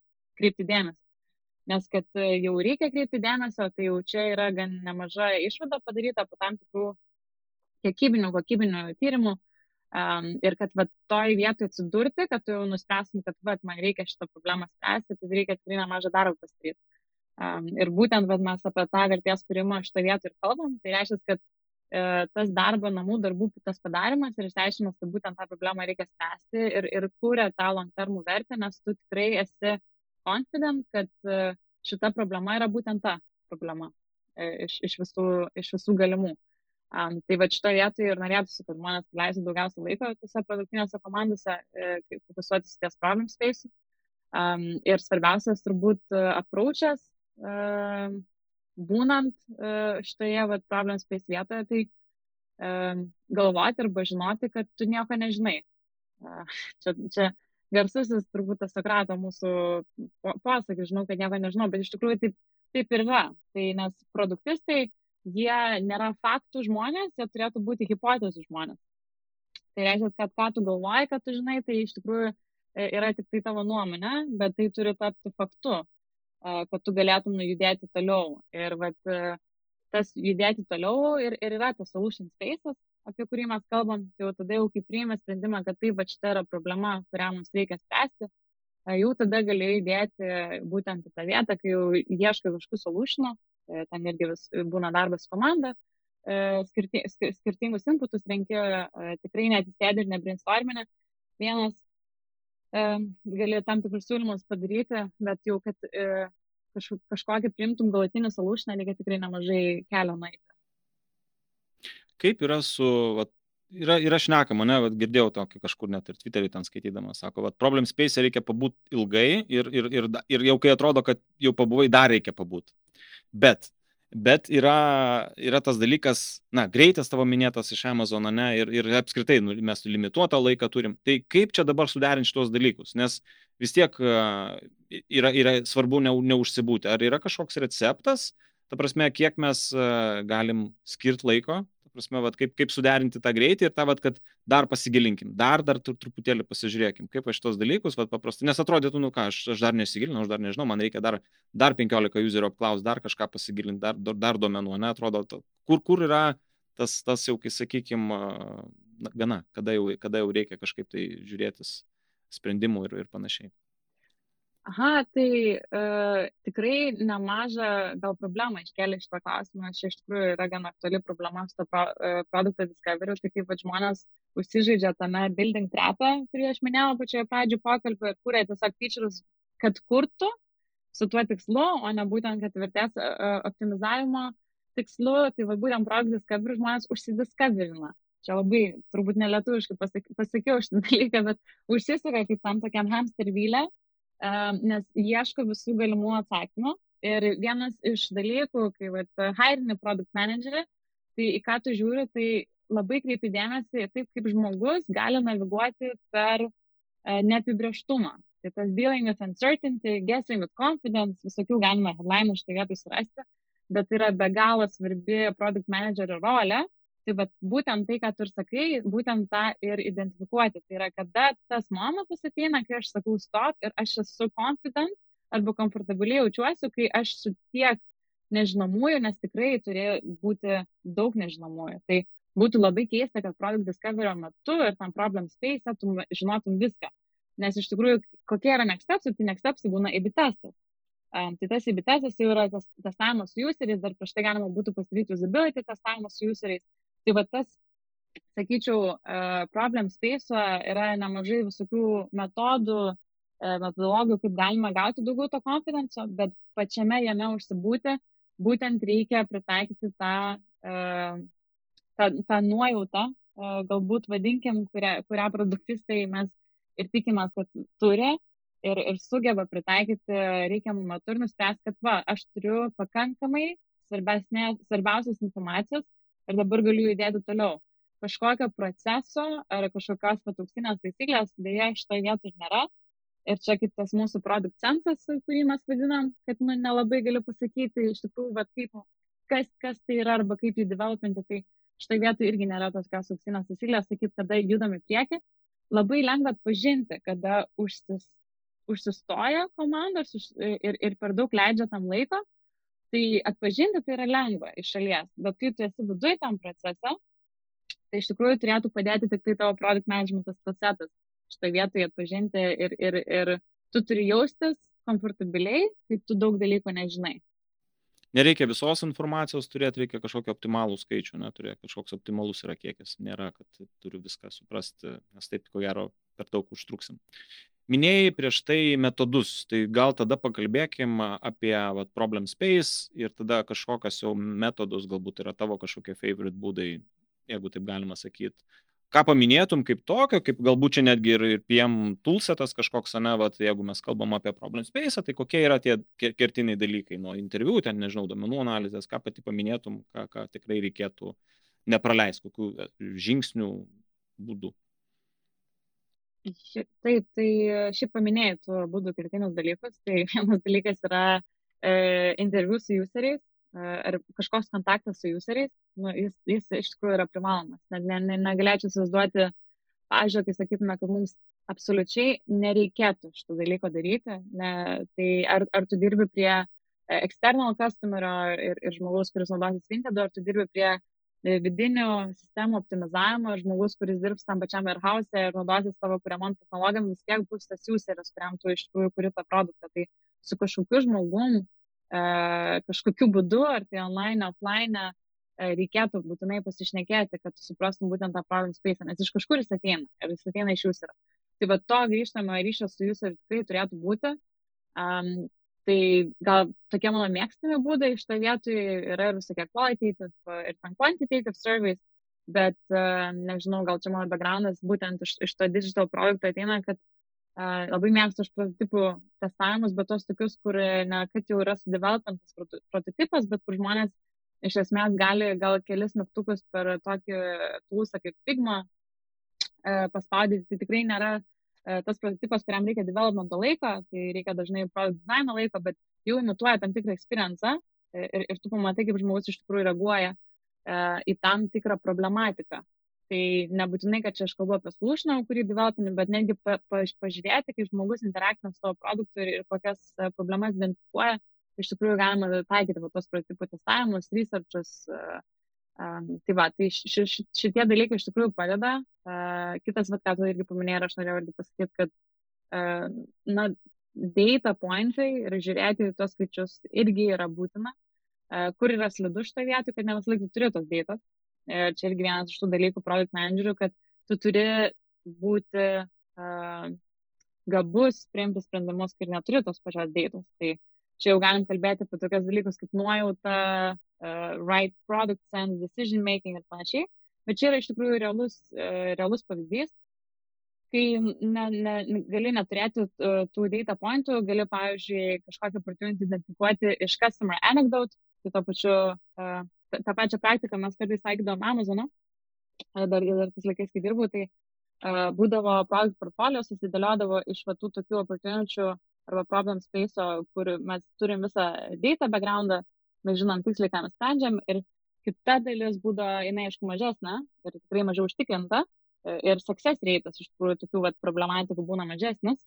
kreipti dėmesį. Nes kad e, jau reikia kreipti dėmesio, tai jau čia yra gan nemaža išvada padaryta po tam tikrų kiekybinių, kokybinių tyrimų. Um, ir kad va, toj vietoje atsidurti, kad tu jau nuspręsim, kad va, man reikia šitą problemą spręsti, tai reikia tikrai nemažą darbą pasidaryti. Um, ir būtent va, mes apie tą vertės kūrimą šitą vietą ir kalbam. Tai reiškia, kad tas darbo namų darbų tas padarimas ir išsiaiškinimas, kad būtent tą problemą reikia spręsti ir, ir kūrė tą long termų vertę, nes tu tikrai esi confident, kad e, šita problema yra būtent ta problema e, iš, iš, visų, iš visų galimų. Um, tai va šitoje vietoje ir norėtųsi, kad žmonės leistų daugiausiai laiko tose produktinėse komandose, e, fokusuotis ties problem space. Um, ir svarbiausias turbūt approachas, uh, būnant uh, šitoje vat, problem space vietoje, tai uh, galvoti arba žinoti, kad tu nieko nežinai. Uh, čia, čia garsusis turbūt tas Sokrato mūsų posakis, žinau, kad nieko nežinau, bet iš tikrųjų taip, taip ir yra. Tai nes produktistai, jie nėra faktų žmonės, jie turėtų būti hipotezų žmonės. Tai reiškia, kad ką tu galvoji, kad tu žinai, tai iš tikrųjų e, yra tik tai tavo nuomonė, bet tai turi tapti faktu kad tu galėtum nujudėti toliau. Ir vat, tas judėti toliau ir, ir yra tas solution spaces, apie kurį mes kalbam, tai jau tada jau kai priėmė sprendimą, kad taip, va šita yra problema, kurią mums reikia spręsti, jau tada gali įdėti būtent į tą vietą, kai jau ieškai kažkokių solutionų, e, ten irgi vis, būna darbas komanda, e, skirti, skirtingus inputus renki, e, tikrai neatsisėdi ir nebrainstorminė. Vienas gali tam tikrus siūlymus padaryti, bet jau, kad kažkokį, kažkokį primtum galutinį solutioną, reikia tikrai nemažai kelio nueiti. Kaip yra su vat, yra, yra šnekama, ne, vat, girdėjau tokį kažkur net ir Twitter'į ten skaitydamas, sako, vat, problem space reikia pabūti ilgai ir, ir, ir, ir jau kai atrodo, kad jau pabuvai, dar reikia pabūti. Bet, bet yra, yra tas dalykas, na, greitas tavo minėtas iš Amazono, ne, ir, ir apskritai nu, mes limituotą laiką turim. Tai kaip čia dabar suderinti šitos dalykus, nes vis tiek yra, yra svarbu ne, neužsibūti. Ar yra kažkoks receptas, ta prasme, kiek mes galim skirti laiko prasme, vat, kaip, kaip suderinti tą greitį ir tą, vat, kad dar pasigilinkim, dar, dar truputėlį pasižiūrėkim, kaip aš tos dalykus, vat, paprastai, nes atrodytų, nu ką, aš, aš dar nesigilinau, aš dar nežinau, man reikia dar, dar 15 userio apklaus, dar kažką pasigilinti, dar, dar, dar duomenų, ne, atrodo, kur, kur yra tas, tas jau, kai sakykime, gana, kada jau, kada jau reikia kažkaip tai žiūrėtis sprendimų ir, ir panašiai. Aha, tai uh, tikrai nemažą gal problemą iškėlė šitą klausimą. Čia iš tikrųjų yra gan aktuali problema su to pro, uh, produkto discovery. Tai kaip žmonės užsižaidžia tame building trapą, kurį aš minėjau pačioje pradžioje pokalbio ir kūrė tiesiog features, kad kurtų su tuo tikslu, o ne būtent, kad vertės uh, optimizavimo tikslu. Tai va būtent product discovery žmonės užsidiscoverina. Čia labai turbūt nelietuviškai pasakiau šitą dalyką, bet užsisuka kaip tam tokiam hamster vylę nes ieško visų galimų atsakymų. Ir vienas iš dalykų, kai vat, hirini produkt managerį, tai į ką tu žiūri, tai labai kreipi dėmesį į taip, kaip žmogus gali naviguoti per neapibrieštumą. Tai tas dealing with uncertainty, guessing with confidence, visokių galima headline šitą vietą surasti, bet tai yra be galo svarbi produkt managerio rolė, Tai bet būtent tai, ką tu ir sakai, būtent tą ir identifikuoti. Tai yra, kada tas momentas ateina, kai aš sakau stop ir aš esu confident arba komfortabiliai jaučiuosi, kai aš su tiek nežinomųjų, nes tikrai turėjo būti daug nežinomųjų. Tai būtų labai keista, kad product discovery metu ir tam problem space tu žinotum viską. Nes iš tikrųjų, kokie yra next steps, tai next steps būna AB testas. Um, tai tas AB testas jau yra tas testavimas su useriais, dar prieš tai galima būtų pasidaryti usability testavimas su useriais. Tai va tas, sakyčiau, problem space yra nemažai visokių metodų, metodologijų, kaip galima gauti daugiau to konfidencio, bet pačiame jame užsibūti, būtent reikia pritaikyti tą, tą, tą nuojautą, galbūt vadinkim, kurią, kurią produktistai mes ir tikimės, kad turi ir, ir sugeba pritaikyti reikiamų metų ir nuspręs, kad va, aš turiu pakankamai svarbiausios informacijos, ir dabar galiu judėti toliau. Kažkokio proceso ar kažkokios patauksinės taisyklės dėja šitoje vietoje nėra. Ir čia kaip tas mūsų produkt sensas, kurį mes vadinam, kad nu, nelabai galiu pasakyti iš tikrųjų, bet kaip, kas, kas tai yra arba kaip jį developinti, tai šitoje vietoje irgi nėra tos kas auksinės taisyklės, sakyti, kada judame prieki. Labai lengva atpažinti, kada užsis, užsistoja komandos ir, ir per daug leidžia tam laiko Tai atpažinti tai yra lengva iš šalies, bet kai tu esi viduje tam procese, tai iš tikrųjų turėtų padėti tik tai tavo product managementas procetas šitoje vietoje atpažinti ir, ir, ir tu turi jaustis komfortabiliai, kai tu daug dalykų nežinai. Nereikia visos informacijos turėti, reikia kažkokio optimalų skaičių, neturėti kažkoks optimalus yra kiekis. Nėra, kad turiu viską suprasti, nes taip, ko gero, per daug užtruksim. Minėjai prieš tai metodus, tai gal tada pakalbėkim apie vat, problem space ir tada kažkokias jau metodus, galbūt yra tavo kažkokie favorite būdai, jeigu taip galima sakyti. Ką paminėtum kaip tokio, kaip galbūt čia netgi ir, ir PM toolsetas kažkoks, ne, vat, jeigu mes kalbam apie problem space, tai kokie yra tie kertiniai dalykai nuo interviu, ten, nežinau, domenų analizės, ką pati paminėtum, ką, ką tikrai reikėtų nepraleisti, kokių e, žingsnių būdų. Ši, taip, tai šiaip paminėjai tų būdų kertinius dalykus. Tai vienas dalykas yra e, interviu su useriais e, ar kažkoks kontaktas su useriais. Nu, jis, jis iš tikrųjų yra privalomas. Ne, ne, ne, negalėčiau įsivaizduoti, pažiūrėjau, kai sakytume, kad mums absoliučiai nereikėtų šito dalyko daryti. Ne, tai ar, ar tu dirbi prie external customerio ir, ir žmogaus, kuris naudosis Vintedu, ar tu dirbi prie vidinių sistemų optimizavimo ir žmogus, kuris dirbs tam pačiam warehouse ir naudosis savo kuriamom technologijom, vis tiek bus tas useris, kuriam tu iš tikrųjų kuri tą produktą. Tai su kažkokiu žmogum, e, kažkokiu būdu, ar tai online, offline, e, reikėtų būtinai pasišnekėti, kad tu suprastum būtent tą problem space, nes iš kažkur jis ateina ir jis ateina iš userio. Tai va to grįžtamo ryšio su useriu tikrai turėtų būti. Um, Tai gal tokie mano mėgstami būdai iš to vietoje yra ir visokie qualitative ir ten quantitative surveys, bet uh, nežinau, gal čia mano backgroundas būtent iš, iš to digital projekto ateina, kad uh, labai mėgstu iš prototipų testavimus, bet tos tokius, kur ne kad jau yra sudevelopintas prototipas, bet kur žmonės iš esmės gali gal kelis mygtukus per tokį tūsą kaip Figma uh, paspaudyti, tai tikrai nėra uh, E, tas prototipas, kuriam reikia developmento laiko, tai reikia dažnai product dizaino laiko, bet jau imituoja tam tikrą experience e, ir, ir tu pamatai, kaip žmogus iš tikrųjų reaguoja e, į tam tikrą problematiką. Tai nebūtinai, kad čia aš kalbu apie solutioną, kurį developinu, bet netgi pa, pa, pažiūrėti, kaip žmogus interaktina su tavo produktu ir, ir kokias problemas identifikuoja, iš tikrųjų galima taikyti va, tos prototipų testavimus, researchus. Uh, um, tai va, tai š, š, šitie dalykai iš tikrųjų padeda Kitas, vat, ką tu irgi paminėjai, aš norėjau irgi pasakyti, kad, na, data pointai ir žiūrėti tos skaičius irgi yra būtina. Kur yra slidu šitoje vietoje, kad ne visą laiką turi tos data. Ir čia irgi vienas iš tų dalykų produkt managerių, kad tu turi būti uh, gabus priimti sprendimus, kai neturi tos pačios datos. Tai čia jau galim kalbėti apie tokias dalykus kaip nuojauta, uh, right product sense, decision making ir panašiai. Bet čia yra iš tikrųjų realus, e, realus pavyzdys, kai ne, ne, gali neturėti e, tų data pointų, gali, pavyzdžiui, kažkokią opportunity identifikuoti iš customer anecdote, tai to pačiu, e, tą, tą pačią praktiką mes kartais taikydavom Amazoną, dar, dar tais laikais, kai dirbu, tai uh, būdavo product portfolio, susidėliodavo iš tų tokių opportunity arba problem space, kur mes turim visą data backgroundą, mes žinom tiksliai, ką mes sprendžiam ir kita dalis būdavo, jinai aišku mažesnė ir tikrai mažiau užtikrinta e, ir success reitas iš tikrųjų tokių vat, problematikų būna mažesnis,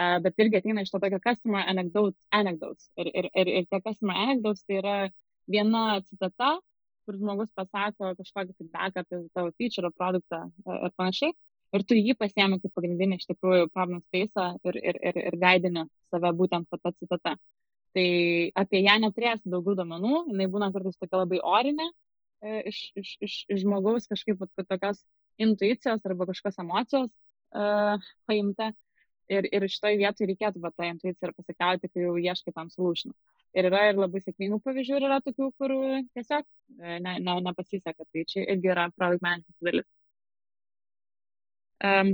e, bet irgi ateina iš to tokio customer anecdotes. anecdotes. Ir, ir, ir, ir tie customer anecdotes tai yra viena citata, kur žmogus pasako kažkokį feedback apie tavo feature, produktą e, ir panašiai. Ir tu jį pasiemi kaip pagrindinį iš tikrųjų problem space ir, ir, ir, ir gaidini save būtent tą citatą tai apie ją neturėsi daugiau duomenų, jinai būna kartais tokia labai orinė e, iš, iš, iš, iš žmogaus kažkaip tokios intuicijos arba kažkokios emocijos uh, paimta. Ir, ir šitoje vietoje reikėtų va, tą intuiciją ir pasikliauti, kai jau ieškai tam solution. Ir yra ir labai sėkmingų pavyzdžių, ir yra tokių, kur tiesiog e, ne, ne, nepasiseka. Tai čia irgi yra product management dalis. Um,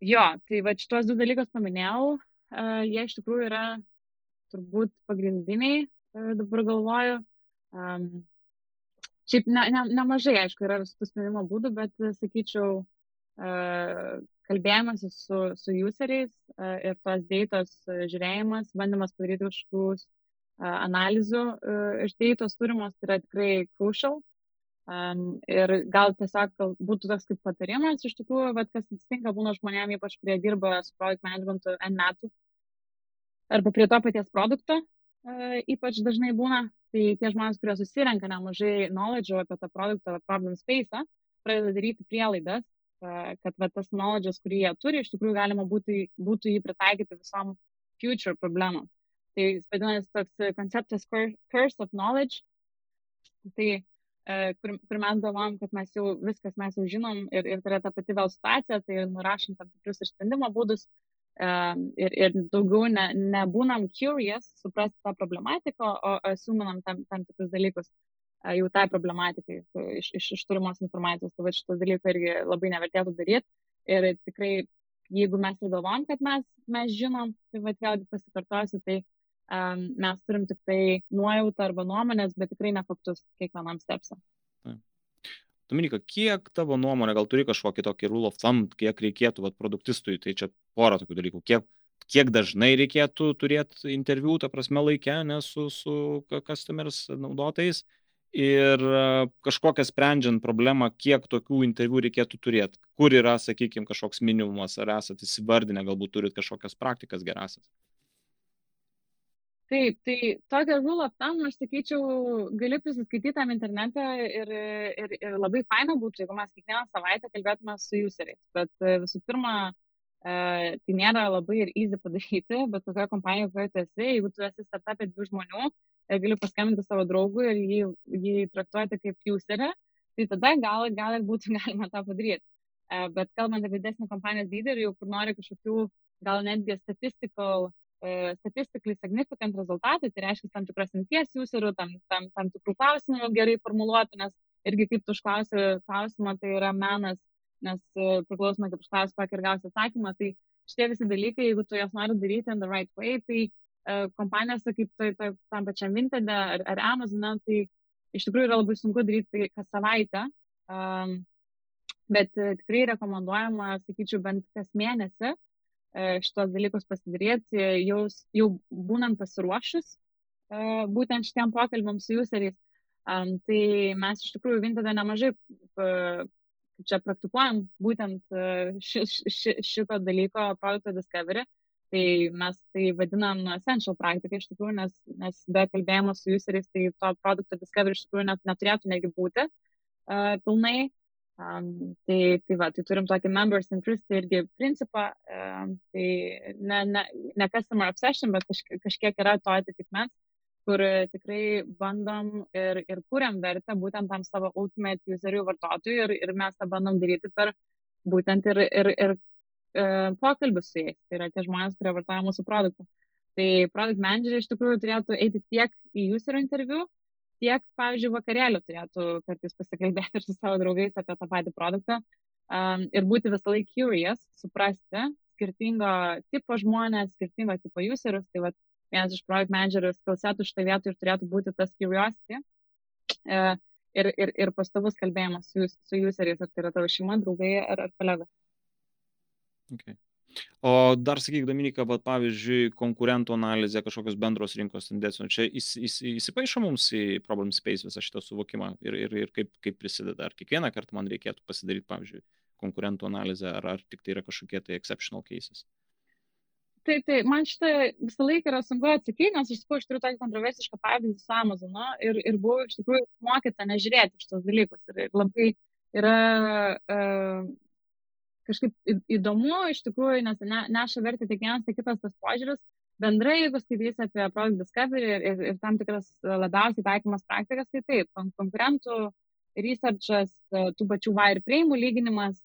jo, tai va šitos du dalykus paminėjau, uh, jie iš tikrųjų yra turbūt pagrindiniai, e, dabar galvoju. Um, šiaip ne, ne, nemažai, aišku, yra visų sprendimo būdų, bet, e, sakyčiau, uh, kalbėjimas su, su useriais uh, ir tos dėtos uh, žiūrėjimas, bandymas padaryti kažkokius uh, analizų uh, iš dėtos turimos tai yra tikrai crucial. Um, ir gal tiesiog gal būtų toks kaip patarimas, iš tikrųjų, bet kas atsitinka būna žmonėms, ypač kurie dirba su project managementu N metų, arba prie to paties produkto e, ypač dažnai būna, tai tie žmonės, kurie susirenka nemažai knowledge apie tą produktą, problem space, pradeda daryti prielaidas, e, kad va, tas knowledge, kurį jie turi, iš tikrųjų galima būtų, būtų jį pritaikyti visom future problemam. Tai vadinasi toks konceptas curse of knowledge, tai e, kur, kur mes galvom, kad mes jau viskas mes jau žinom ir, ir tai yra ta pati vėl situacija, tai nurašom tam tikrus ir sprendimo būdus, ir, ir daugiau ne, nebūnam curious, suprasti tą problematiką, o asiuminam tam, tam tikrus dalykus jau tai problematikai iš, iš, iš turimos informacijos. Tai šitas dalykas irgi labai nevertėtų daryti. Ir tikrai, jeigu mes ir galvom, kad mes, mes žinom, tai vad vėlgi pasikartosiu, tai um, mes turim tik tai nuojautą arba nuomonės, bet tikrai ne faktus kiekvienam stepsam. Dominika, kiek tavo nuomonė, gal turi kažkokį tokį rule of thumb, kiek reikėtų vat, produktistui, tai čia pora tokių dalykų, kiek, kiek dažnai reikėtų turėti interviu, ta prasme, laikę, ne su, su customers naudotojais ir kažkokią sprendžiant problemą, kiek tokių interviu reikėtų turėti, kur yra, sakykime, kažkoks minimumas, ar esate įsivardinę, galbūt turit kažkokias praktikas gerasias. Taip, tai tokią rule of thumb, aš sakyčiau, gali prisiskaityti tam internete ir, ir, ir labai faina būtų, jeigu mes kiekvieną savaitę kalbėtume su useriais. Bet e, visų pirma, e, tai nėra labai ir easy padaryti, bet kokioje kompanijoje, kurioje tu esi, jeigu tu esi startupė dvi žmonių ir gali paskambinti savo draugui ir jį, jį traktuoti kaip userį, tai tada gal, gal ir būtų galima tą padaryti. E, bet kalbant apie didesnį kompanijos lyderį, jau kur nori kažkokių gal netgi statistical E, statistically significant rezultatai, tai reiškia tam tikras imties userių, tam, tam, tam tikrų klausimų gerai formuluoti, nes irgi kaip tu užklausi klausimą, tai yra menas, nes e, priklausomai kaip užklausi tokį ir gausi atsakymą, tai šitie visi dalykai, jeigu tu juos nori daryti in the right way, tai uh, kompanijose kaip tai, tai, tam pačiam Vinted ar, ar Amazon, tai iš tikrųjų yra labai sunku daryti tai kas savaitę, um, bet uh, tikrai rekomenduojama, sakyčiau, bent kas mėnesį E, šitos dalykus pasidaryti, jau, jau būnant pasiruošus e, būtent šitiem pokalbėm su useriais. Um, tai mes iš tikrųjų Vintada nemažai čia praktikuojam būtent uh, ši, ši, šito dalyko produkto discovery. Tai mes tai vadinam essential praktika iš tikrųjų, nes, nes be kalbėjimo su useriais, tai to produkto discovery iš tikrųjų net, neturėtų negi būti uh, pilnai. Um, tai, tai va, tai turim tokį members interest irgi principą, um, tai ne, ne, ne customer obsession, bet kažkiek, kažkiek yra to atitikmens, kur tikrai bandom ir, ir kuriam vertę būtent tam savo ultimate userių vartotojui ir, ir mes tą bandom daryti per būtent ir, ir, ir e, pokalbius su jais. Tai yra tie žmonės, kurie vartoja mūsų produktą. Tai product manageriai iš tikrųjų turėtų eiti tiek į user interviu, tiek, pavyzdžiui, vakarėlių turėtų kartais pasikalbėti ir su savo draugais apie tą patį produktą um, ir būti visą laiką curious, suprasti skirtingo tipo žmonės, skirtingo tipo userius. Tai vat, vienas iš product managerių skilsetų šitą vietą ir turėtų būti tas curiosity uh, ir, ir, ir pastovus kalbėjimas su, su useriais, ar tai yra tavo šeima, draugai ar, ar kolegos. Okay. O dar sakyk, Dominika, bet pavyzdžiui, konkurentų analizė, kažkokios bendros rinkos tendencijos, čia įs, įs, įsipaišo mums į problem space visą šitą suvokimą ir, ir, ir kaip, kaip prisideda. Ar kiekvieną kartą man reikėtų pasidaryti, pavyzdžiui, konkurentų analizę, ar, ar tik tai yra kažkokie tai exceptional cases? Taip, taip, man šitą visą laiką yra sunku atsakyti, nes iš tikrųjų aš turiu tokį kontroversišką pavyzdį su Amazonu ir, ir buvau iš tikrųjų mokyta nežiūrėti šitos dalykus. Ir, labai yra uh, kažkaip įdomu iš tikrųjų, nes ne, neša vertę tiek vienas, tiek kitas tas požiūris. Bendrai, jeigu skaitysi apie product discovery ir, ir, ir tam tikras labiausiai taikomas praktikas, tai taip, konkurentų researchas, tų pačių wire frame lyginimas,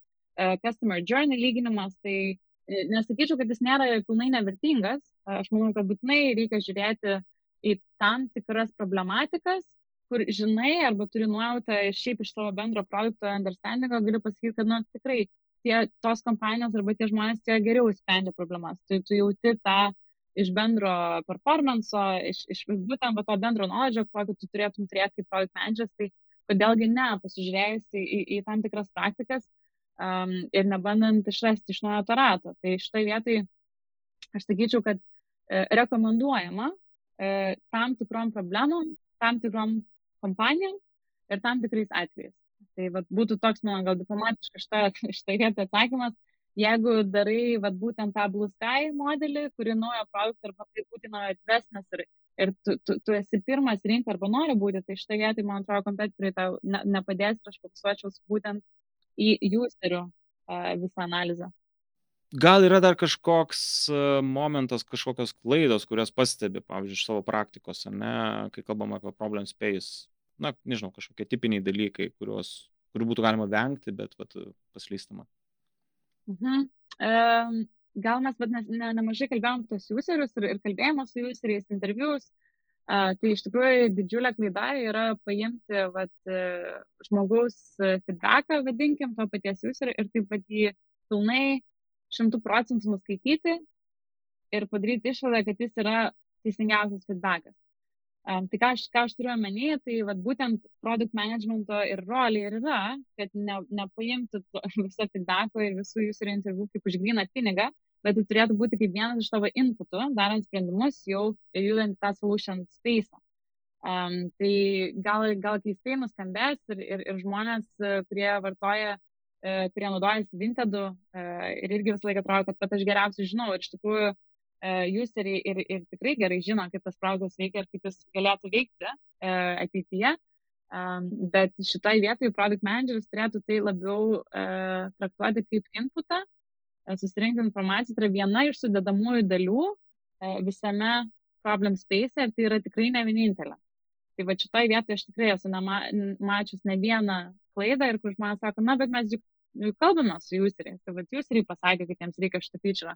customer journey lyginimas, tai e, nesakyčiau, kad jis nėra pilnai nevertingas. Aš manau, kad būtinai reikia žiūrėti į tam tikras problematikas, kur žinai arba turi nuojautą šiaip iš savo bendro produkto understandingo, galiu pasakyti, kad nu, tikrai tie, tos kompanijos arba tie žmonės tie geriau sprendžia problemas. Tu, tu jauti tą iš bendro performanso, iš, iš būtent to bendro knowledge, kokį tu turėtum turėti kaip product manageris, tai kodėlgi ne, pasižiūrėjus į, į, į tam tikras praktikas um, ir nebandant išrasti iš naujo to rato. Tai šitoje vietoje aš sakyčiau, kad e, rekomenduojama e, tam tikrom problemom, tam tikrom kompanijom ir tam tikrais atvejais. Tai vat, būtų toks, man gal diplomatiškas šitą vietą atsakymas. Jeigu darai vat, būtent tą Blue Sky modelį, kuri naujo produktą arba tai būti inovatyvesnis ir, ir tu, tu, tu esi pirmas rinka arba nori būti, tai šitą vietą, man atrodo, kompetitoriai tau ne, nepadės ir aš fokusuočiau būtent į userių visą analizę. Gal yra dar kažkoks momentas, kažkokios klaidos, kurias pastebi, pavyzdžiui, iš savo praktikos, ne, kai kalbam apie problem space, na, nežinau, kažkokie tipiniai dalykai, kuriuos, kurių būtų galima vengti, bet vat, paslystama. Mhm. Um, gal mes vat, ne, ne, nemažai kalbėjom tos userius ir, ir kalbėjimo su useriais, intervius. Uh, tai iš tikrųjų didžiulė klaida yra paimti vat, uh, žmogaus feedbacką, vadinkim, to paties userio ir taip pat jį pilnai šimtų procentų nuskaityti ir padaryti išvadą, kad jis yra teisingiausias feedbackas. Um, tai ką aš, ką aš turiu omeny, tai vat, būtent produkt managemento ir rolė ir yra, kad ne, nepaimti viso feedbacko ir visų jūsų interviu kaip už gryną pinigą, bet tai turėtų būti kaip vienas iš tavo inputų, darant sprendimus jau ir judant tą solution space. Um, tai gal, gal keistai nuskambės ir, ir, ir žmonės, kurie vartoja, kurie naudojasi Vintedu ir irgi visą laiką atrodo, kad pat aš geriausiai žinau ir iš tikrųjų useriai ir, ir tikrai gerai žino, kaip tas browseris veikia ir kaip jis galėtų veikti ateityje. Bet šitoje vietoje product manageris turėtų tai labiau traktuoti kaip inputą, susirinkti informaciją, tai yra viena iš sudėdamųjų dalių visame problem space ir tai yra tikrai ne vienintelė. Tai va šitoje vietoje aš tikrai esu nema, mačius ne vieną klaidą ir kur žmonės sako, na, bet mes juk kalbame su useriais, tai va useriai pasakė, kad jiems reikia šitą feature.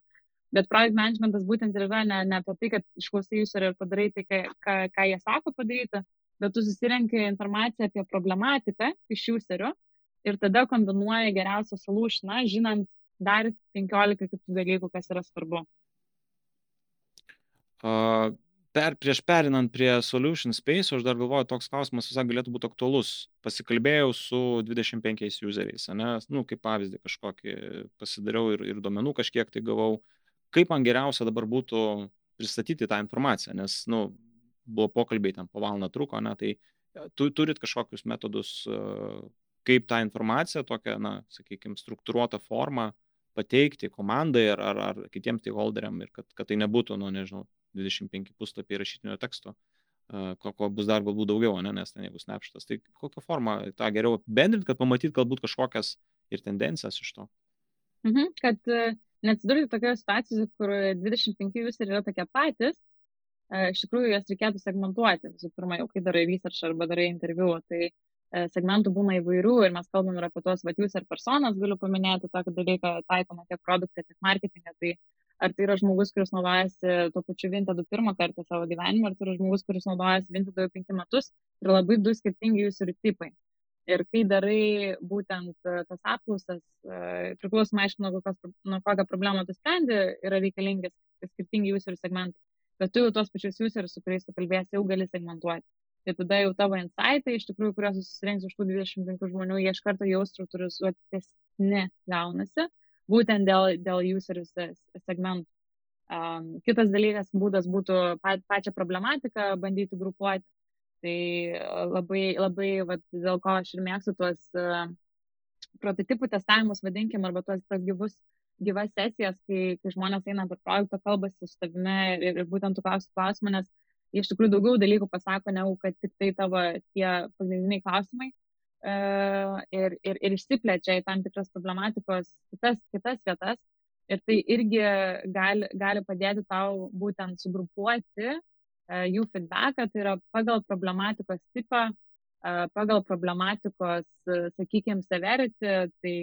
Bet product managementas būtent ir yra ne, ne apie tai, kad išklausai userį ir padarai tai, ką, ką, ką jie sako padaryti, bet tu susirenki informaciją apie problematiką iš userio ir tada kombinuoji geriausią solutioną, žinant dar 15 kitų dalykų, kas yra svarbu. Uh, per, prieš perinant prie Solution Space, aš dar galvoju, toks klausimas visai galėtų būti aktualus. Pasikalbėjau su 25 useriais, ne, nu, kaip pavyzdį kažkokį pasidariau ir, ir duomenų kažkiek tai gavau. Kaip man geriausia dabar būtų pristatyti tą informaciją, nes, nu, buvo pokalbiai ten po valandą truko, ne, tai e, tu turit kažkokius metodus, e, kaip tą informaciją, tokią, na, sakykime, struktūruotą formą pateikti komandai ar, ar, ar kitiems stakeholderiam ir kad, kad tai nebūtų, nu, nežinau, 25 puslapiai rašytinio teksto, ko, ko bus dar galbūt daugiau, ne, nes ten jeigu snapštas, tai kokią formą tą geriau bendrinti, kad pamatyt galbūt kažkokias ir tendencijas iš to. Mhm, kad e, neatsidurti tokioje situacijoje, kur 25 jūs ir yra tokie patys, e, iš tikrųjų jas reikėtų segmentuoti. Visų pirma, jau kai darai research arba darai interviu, tai segmentų būna įvairių ir mes kalbam ir apie tuos vat jūs ir personas, galiu paminėti tokį dalyką, taikoma tiek produktą, tiek marketingą. Tai ar tai yra žmogus, kuris naudojasi tuo pačiu Vintedu pirmą kartą savo gyvenime, ar tai yra žmogus, kuris naudojasi Vintedu jau penki metus, yra labai du skirtingi jūsų tipai. Ir kai darai būtent e, tas apklausas, e, priklausomai aišku, nuo, kokios, nuo kokią problemą tu sprendi, yra reikalingi skirtingi jūsų segmentai. Bet tu jau tos pačius jūsų, su kuriais tu kalbėsi, jau gali segmentuoti. Tai tada jau tavo insightai, iš tikrųjų, kuriuos susirinks iš tų 25 žmonių, jie iš karto jau struktūrizuotesni gaunasi būtent dėl, dėl userių segmentų. Um, kitas dalykas, būdas būtų pačią problematiką bandyti grupuoti. Tai labai, labai vat, dėl ko aš ir mėgstu tuos uh, prototipų testavimus, vadinkim, arba tuos tas gyvus, gyvas sesijas, kai, kai žmonės eina per projektą, kalbasi su tavimi ir, ir būtent tu klausi klausimą, nes iš tikrųjų daugiau dalykų pasako, negu kad tik tai tavo tie pagrindiniai klausimai. E, ir, ir, ir išsiplečia į tam tikras problematikos kitas, kitas vietas. Ir tai irgi gali, gali padėti tau būtent sugrupuoti e, jų feedbacką, tai yra pagal problematikos tipą, e, pagal problematikos, sakykime, severity, tai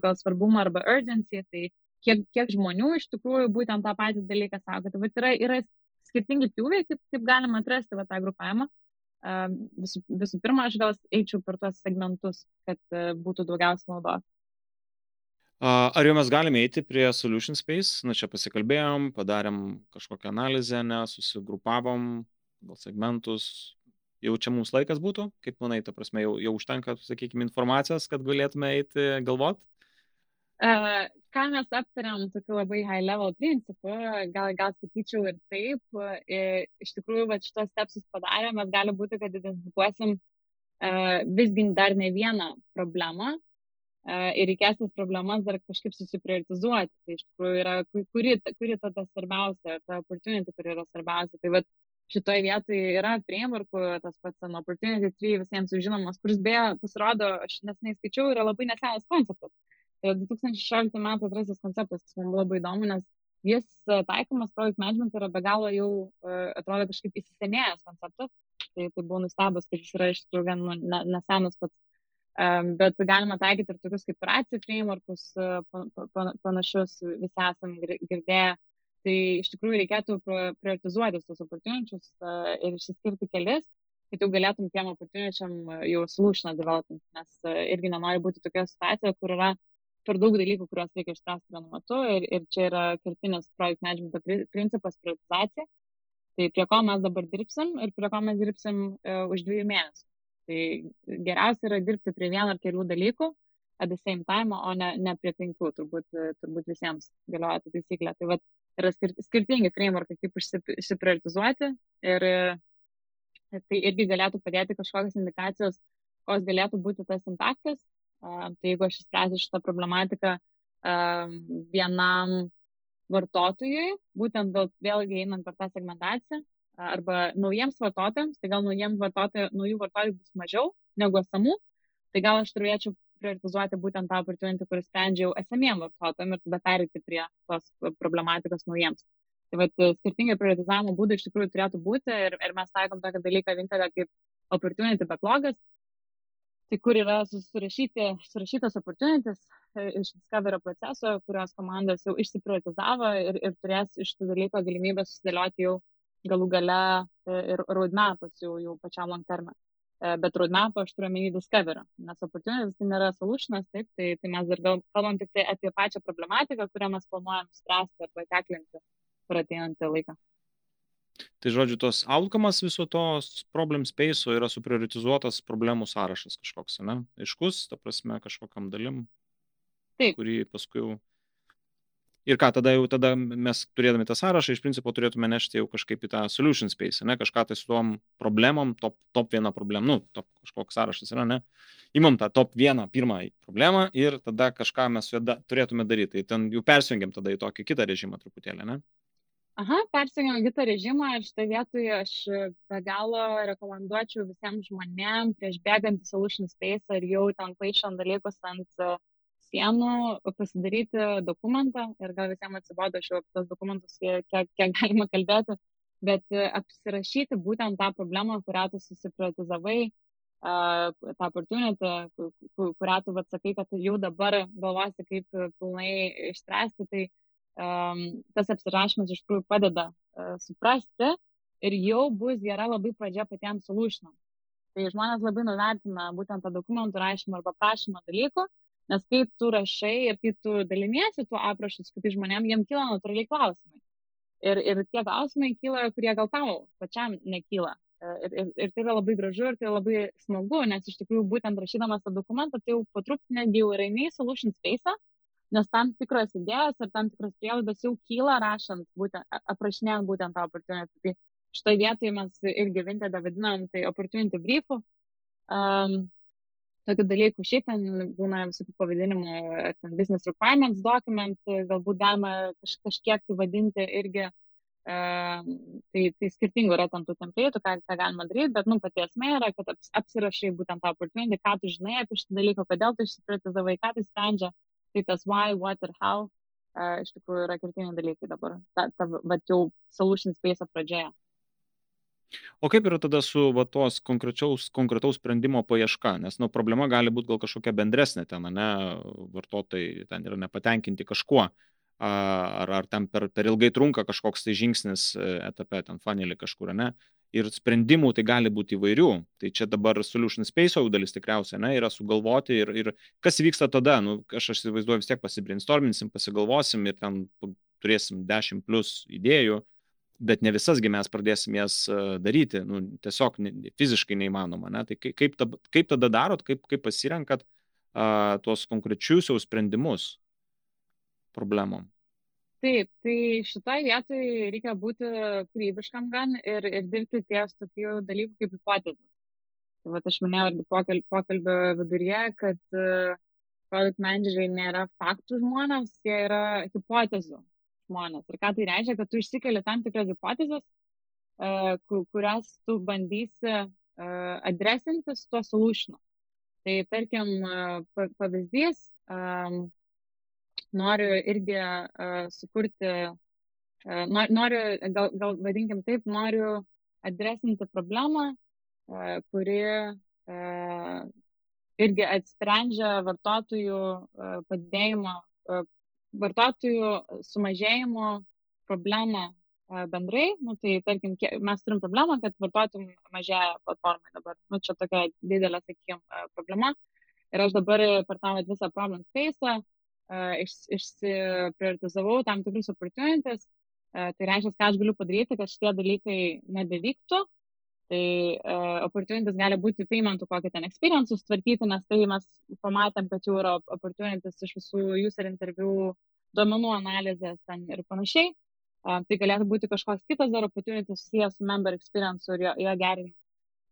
gal svarbumą arba urgency, tai kiek, kiek žmonių iš tikrųjų būtent tą patį dalyką sako. Tai yra, yra skirtingi pjūviai, kaip, kaip galima atrasti va, tą grupavimą visų, visų pirma, aš gal eičiau per tuos segmentus, kad e, būtų daugiausia naudos. Ar jau mes galime eiti prie Solution Space? Na, čia pasikalbėjom, padarėm kažkokią analizę, ne, susigrupavom, gal segmentus. Jau čia mums laikas būtų, kaip manai, ta prasme, jau, jau užtenka, sakykime, informacijos, kad galėtume eiti galvoti? Uh, ką mes aptariam tokiu labai high level principu, gal, gal sakyčiau ir taip, ir iš tikrųjų, va, šitos stepsus padarę, mes gali būti, kad identifikuosim uh, visgi dar ne vieną problemą uh, ir reikės tas problemas dar kažkaip susiprioritizuoti. Tai iš tikrųjų yra, kuri, kuri ta, ta svarbiausia, ta opportunity, kuri yra svarbiausia. Tai va, šitoje vietoje yra frameworkų, tas pats an opportunity 3 visiems žinomas, kuris beje pasirodo, aš nesnei skaičiau, yra labai nesenas konceptas. 2016 tai metų atrasis konceptas, man labai įdomu, nes jis e, taikomas project management yra be galo jau, e, atrodo, kažkaip įsisenėjęs konceptas. Tai, tai buvo nustebęs, kad jis yra iš tikrųjų gan nu, nesenas pats. Bet galima taikyti ir tokius kaip racijų frameworkus, panašius visi esame girdėję. Tai iš tikrųjų reikėtų prioritizuoti tos opportunities uh, ir išsiskirti kelis, kad jau galėtum tiem opportuničiam jau solution development, nes irgi nenori būti tokia situacija, kur yra per daug dalykų, kuriuos reikia išspręsti vienu metu ir, ir čia yra kertinis project management principas prioritizacija. Tai prie ko mes dabar dirbsim ir prie ko mes dirbsim uh, už dviejų mėnesių. Tai geriausia yra dirbti prie vieno ar kelių dalykų at the same time, o ne, ne prie penkių, turbūt, turbūt visiems galioja ta taisyklė. Tai vat, yra skir skirtingi frameworkai, kaip išsiprioritizuoti ir, ir tai irgi galėtų padėti kažkokios indikacijos, koks galėtų būti tas impaktas Tai jeigu aš išspręsiu šitą problematiką vienam vartotojui, būtent vėl, vėlgi einant per tą segmentaciją, arba naujiems vartotojams, tai gal naujiems vartotojų, naujų vartotojų bus mažiau negu esamų, tai gal aš turėčiau prioritizuoti būtent tą opportunity, kuris sprendžia jau esamiem vartotojam ir tada perėti prie tos problematikos naujiems. Tai vat, skirtingi prioritizavimo būdai iš tikrųjų turėtų būti ir, ir mes taikom tokį dalyką vintelę kaip opportunity backlogas, tai kur yra surašyti, surašytas opportunities e, iš discoverio proceso, kurios komandos jau išsiprioritizavo ir, ir turės iš tų dalykų galimybę susidėlioti jau galų gale e, ir roadmapus jau, jau pačiam long terme. E, bet roadmap aš turiu omeny discovery, nes opportunities tai nėra solutionas, taip, tai, tai mes dar kalbam tik tai apie pačią problematiką, kurią mes planuojam spręsti arba teklinti per ateinantį laiką. Tai žodžiu, tos outcomas viso to problem space yra suprioritizuotas problemų sąrašas kažkoks, ne? Aiškus, ta prasme, kažkokiam dalim, Taip. kurį paskui jau Ir ką, tada jau tada mes turėdami tą sąrašą iš principo turėtume nešti jau kažkaip į tą solution space, ne, kažką tai su tom problemom, top, top vieną problemą, nu, top kažkoks sąrašas yra, ne. Įmam tą top vieną, pirmą problemą ir tada kažką mes su juo da, turėtume daryti. Tai ten jau persijungiam tada į tokį kitą režimą truputėlį, ne? Aha, persijungiam kitą režimą ir šitą vietoje aš be galo rekomenduočiau visiems žmonėms prieš bėgant į solution space ir jau ten paaišant dalykus ant uh, sienų pasidaryti dokumentą ir gal visiems atsibodo šiuo tos dokumentus, kiek, kiek galima kalbėti, bet e, apsirašyti būtent tą problemą, kurią tu susiprivatizavai, tą opportunity, kurią tu atsakai, kad jau dabar galvosi, kaip pilnai išspręsti, tai tas apsirašymas iš tikrųjų padeda uh, suprasti ir jau bus gera labai pradžia patiems solutionam. Tai žmonės labai nuvertina būtent tą dokumentų rašymą arba prašymą dalykų, Nes kai tu rašai ir kai tu daliniesi tuo aprašu su kitais žmonėm, jiem kyla natūraliai klausimai. Ir, ir tie klausimai kyla, kurie gal tau pačiam nekyla. Ir, ir, ir tai yra labai gražu ir tai yra labai smagu, nes iš tikrųjų būtent rašydamas tą dokumentą, tai jau po truputį netgi jau yra į solution space, nes tam tikros idėjos ir tam tikros prielaidos jau kyla rašant, būtent, aprašinėjant būtent tą opportunity. Tai šitoje vietoje mes irgi Vinted vadinam tai opportunity briefu. Um, tokių dalykų. Šiaip ten būna visokių pavadinimų, ten business requirements document, galbūt galima kaž, kažkiek tai vadinti irgi. Uh, tai, tai skirtingų yra ten tų templėtų, ką, ką galima daryti, bet, nu, pati esmė yra, kad aps, apsirašai būtent tą opportunity, ką tu žinai apie šitą dalyką, kodėl tu išsipratizavai, ką tai sprendžia, tai tas why, what ir how, uh, iš tikrųjų yra kertiniai dalykai dabar, ta, ta, va, jau solution space pradžioje. O kaip yra tada su va, tos konkretaus, sprendimo paieška? Nes nu, problema gali būti gal kažkokia bendresnė ten, ne, vartotojai ten yra nepatenkinti kažkuo, ar, ar ten per, per ilgai trunka kažkoks tai žingsnis e, etape, ten fanelį kažkur, ne. Ir sprendimų tai gali būti įvairių. Tai čia dabar solution space dalis tikriausiai, ne, yra sugalvoti ir, ir kas vyksta tada, nu, aš, įsivaizduoju vis tiek pasibrainstorminsim, pasigalvosim ir ten turėsim 10 plus idėjų bet ne visasgi mes pradėsim jas e, daryti, nu, tiesiog fiziškai neįmanoma. Ne? Tai kaip, tada, kaip tada darot, kaip, kaip pasirenkat a, tuos konkrečius jau sprendimus problemom? Taip, tai šitoje vietoje reikia būti kūrybiškam gan ir, ir dirbti ties tokių dalykų kaip hipotezės. Tai vat, aš minėjau irgi pokalbio, pokalbio viduryje, kad uh, product manageriai nėra faktų žmonės, jie yra hipotezių žmonės. Ir ką tai reiškia, kad tu išsikeli tam tikras hipotezės, kurias tu bandysi adresinti su tuo solutionu. Tai tarkim, pavyzdys, noriu irgi sukurti, noriu, gal, gal vadinkim taip, noriu adresinti problemą, kuri irgi atsprendžia vartotojų padidėjimo vartotojų sumažėjimo problemą bendrai, nu, tai tarkim, mes turim problemą, kad vartotojų mažėja platformai dabar. Nu, čia tokia didelė, sakykime, problema. Ir aš dabar per tą visą problem space iš, išsiprioritizavau tam tikrus opportunities. Tai reiškia, ką aš galiu padaryti, kad šitie dalykai nebevyktų. Tai uh, opportunities gali būti paymentų kokį ten experience sutvarkyti, nes tai mes pamatėm, kad jau yra opportunities iš visų user interviu duomenų analizės ten ir panašiai. Uh, tai galėtų būti kažkoks kitas dar opportunity susijęs su member experience ir jo, jo gerinimu.